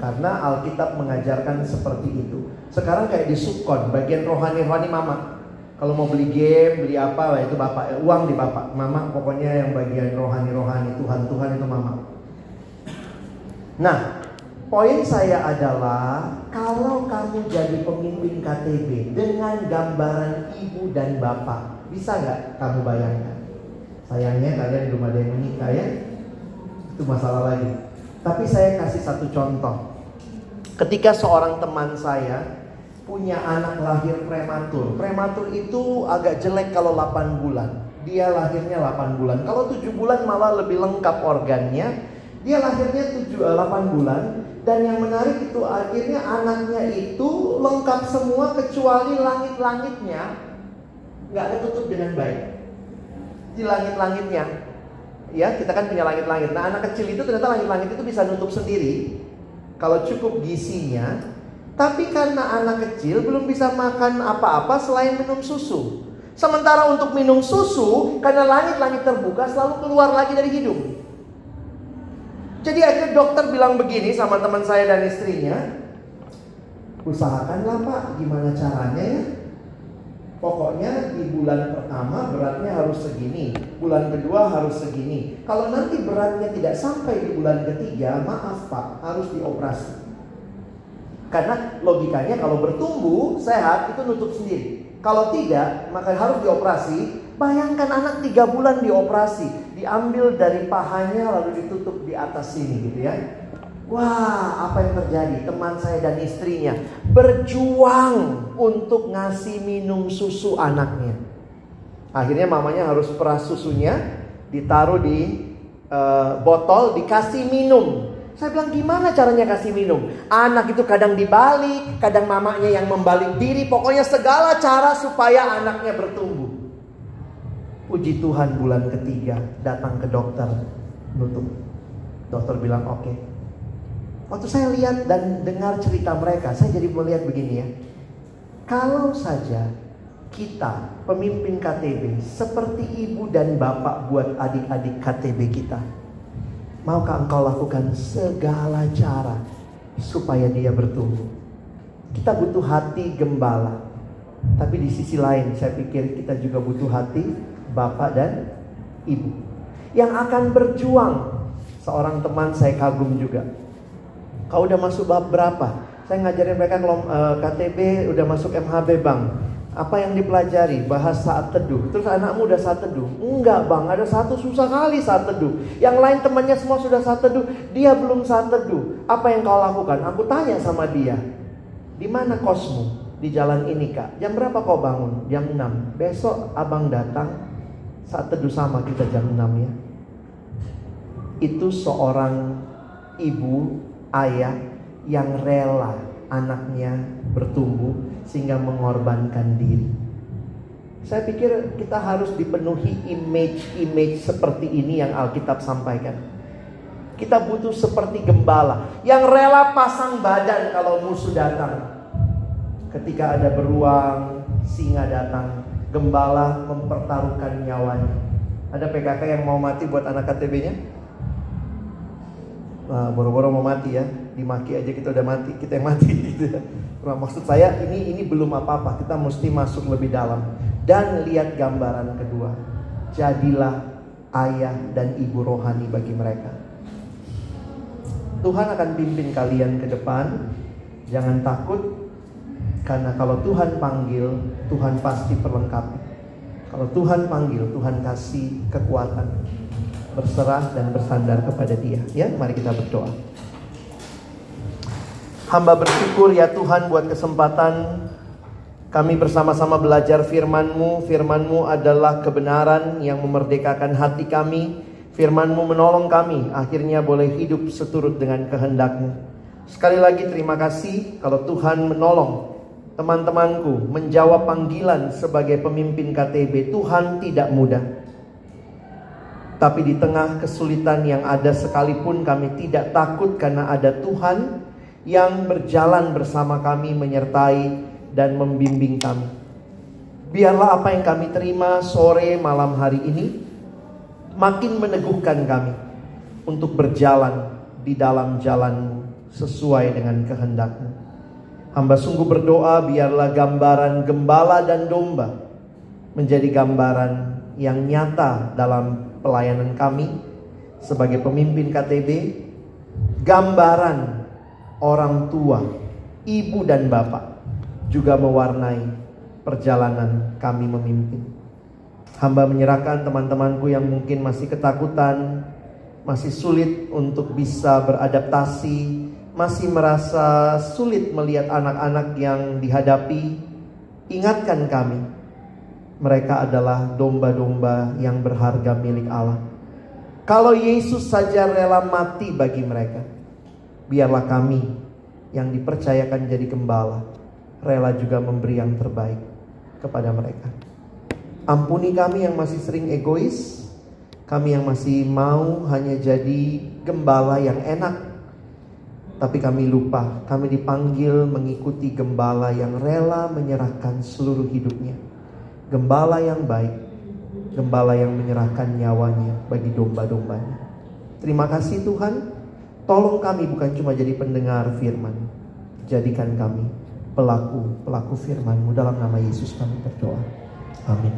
karena Alkitab mengajarkan seperti itu. Sekarang kayak di subkon, bagian rohani-rohani mama. Kalau mau beli game, beli apa, itu bapak. Eh, Uang di bapak. Mama pokoknya yang bagian rohani-rohani Tuhan-Tuhan itu mama. Nah, poin saya adalah kalau kamu jadi pemimpin KTB dengan gambaran ibu dan bapak, bisa nggak kamu bayangkan? Sayangnya kalian belum ada yang menikah ya, itu masalah lagi. Tapi saya kasih satu contoh. Ketika seorang teman saya punya anak lahir prematur. Prematur itu agak jelek kalau 8 bulan. Dia lahirnya 8 bulan. Kalau 7 bulan malah lebih lengkap organnya. Dia lahirnya 7 8 bulan dan yang menarik itu akhirnya anaknya itu lengkap semua kecuali langit-langitnya nggak ketutup dengan baik. Di langit-langitnya ya kita kan punya langit-langit. Nah anak kecil itu ternyata langit-langit itu bisa nutup sendiri kalau cukup gisinya. Tapi karena anak kecil belum bisa makan apa-apa selain minum susu. Sementara untuk minum susu karena langit-langit terbuka selalu keluar lagi dari hidung. Jadi akhirnya dokter bilang begini sama teman saya dan istrinya, usahakanlah pak, gimana caranya ya? Pokoknya di bulan pertama beratnya harus segini, bulan kedua harus segini. Kalau nanti beratnya tidak sampai di bulan ketiga, maaf pak, harus dioperasi. Karena logikanya kalau bertumbuh sehat itu nutup sendiri. Kalau tidak, maka harus dioperasi. Bayangkan anak tiga bulan dioperasi, diambil dari pahanya lalu ditutup di atas sini gitu ya. Wah, apa yang terjadi? Teman saya dan istrinya berjuang untuk ngasih minum susu anaknya. Akhirnya mamanya harus peras susunya, ditaruh di uh, botol, dikasih minum. Saya bilang gimana caranya kasih minum? Anak itu kadang dibalik, kadang mamanya yang membalik diri. Pokoknya segala cara supaya anaknya bertumbuh. Puji Tuhan bulan ketiga datang ke dokter nutup. Dokter bilang oke. Okay. Waktu saya lihat dan dengar cerita mereka, saya jadi melihat begini ya. Kalau saja kita pemimpin KTB seperti ibu dan bapak buat adik-adik KTB kita. Maukah engkau lakukan segala cara supaya dia bertumbuh? Kita butuh hati gembala. Tapi di sisi lain saya pikir kita juga butuh hati bapak dan ibu. Yang akan berjuang. Seorang teman saya kagum juga. Kau udah masuk bab berapa? Saya ngajarin mereka kalau uh, KTB udah masuk MHB bang. Apa yang dipelajari? Bahas saat teduh. Terus anakmu udah saat teduh? Enggak bang, ada satu susah kali saat teduh. Yang lain temannya semua sudah saat teduh, dia belum saat teduh. Apa yang kau lakukan? Aku tanya sama dia. Di mana kosmu? Di jalan ini kak. Jam berapa kau bangun? Jam 6. Besok abang datang saat teduh sama kita jam 6 ya. Itu seorang ibu ayah yang rela anaknya bertumbuh sehingga mengorbankan diri. Saya pikir kita harus dipenuhi image-image seperti ini yang Alkitab sampaikan. Kita butuh seperti gembala yang rela pasang badan kalau musuh datang. Ketika ada beruang, singa datang, gembala mempertaruhkan nyawanya. Ada PKK yang mau mati buat anak KTB-nya? Nah, boro-boro mau mati ya, dimaki aja kita udah mati, kita yang mati gitu ya. Nah, maksud saya ini ini belum apa-apa, kita mesti masuk lebih dalam dan lihat gambaran kedua. Jadilah ayah dan ibu rohani bagi mereka. Tuhan akan pimpin kalian ke depan. Jangan takut karena kalau Tuhan panggil, Tuhan pasti perlengkapi. Kalau Tuhan panggil, Tuhan kasih kekuatan berserah dan bersandar kepada Dia. Ya, mari kita berdoa. Hamba bersyukur ya Tuhan buat kesempatan kami bersama-sama belajar firman-Mu. Firman-Mu adalah kebenaran yang memerdekakan hati kami. Firman-Mu menolong kami akhirnya boleh hidup seturut dengan kehendak-Mu. Sekali lagi terima kasih kalau Tuhan menolong teman-temanku menjawab panggilan sebagai pemimpin KTB. Tuhan tidak mudah. Tapi di tengah kesulitan yang ada sekalipun kami tidak takut karena ada Tuhan yang berjalan bersama kami, menyertai dan membimbing kami. Biarlah apa yang kami terima sore malam hari ini makin meneguhkan kami untuk berjalan di dalam jalanmu sesuai dengan kehendakmu. Hamba sungguh berdoa biarlah gambaran gembala dan domba menjadi gambaran yang nyata dalam pelayanan kami sebagai pemimpin KTB. Gambaran orang tua, ibu dan bapak juga mewarnai perjalanan kami memimpin. Hamba menyerahkan teman-temanku yang mungkin masih ketakutan, masih sulit untuk bisa beradaptasi, masih merasa sulit melihat anak-anak yang dihadapi. Ingatkan kami, mereka adalah domba-domba yang berharga milik Allah. Kalau Yesus saja rela mati bagi mereka, biarlah kami yang dipercayakan jadi gembala rela juga memberi yang terbaik kepada mereka. Ampuni kami yang masih sering egois, kami yang masih mau hanya jadi gembala yang enak. Tapi kami lupa, kami dipanggil mengikuti gembala yang rela menyerahkan seluruh hidupnya. Gembala yang baik, gembala yang menyerahkan nyawanya bagi domba-dombanya. Terima kasih Tuhan, Tolong kami bukan cuma jadi pendengar firman. Jadikan kami pelaku-pelaku firman-Mu dalam nama Yesus kami berdoa. Amin.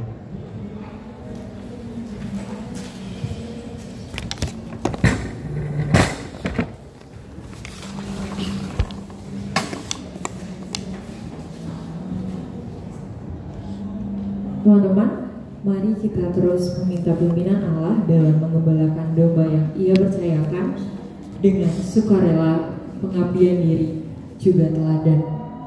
Teman-teman, mari kita terus meminta pimpinan Allah dalam mengembalakan domba yang ia percayakan dengan sukarela, pengabdian diri, juga teladan.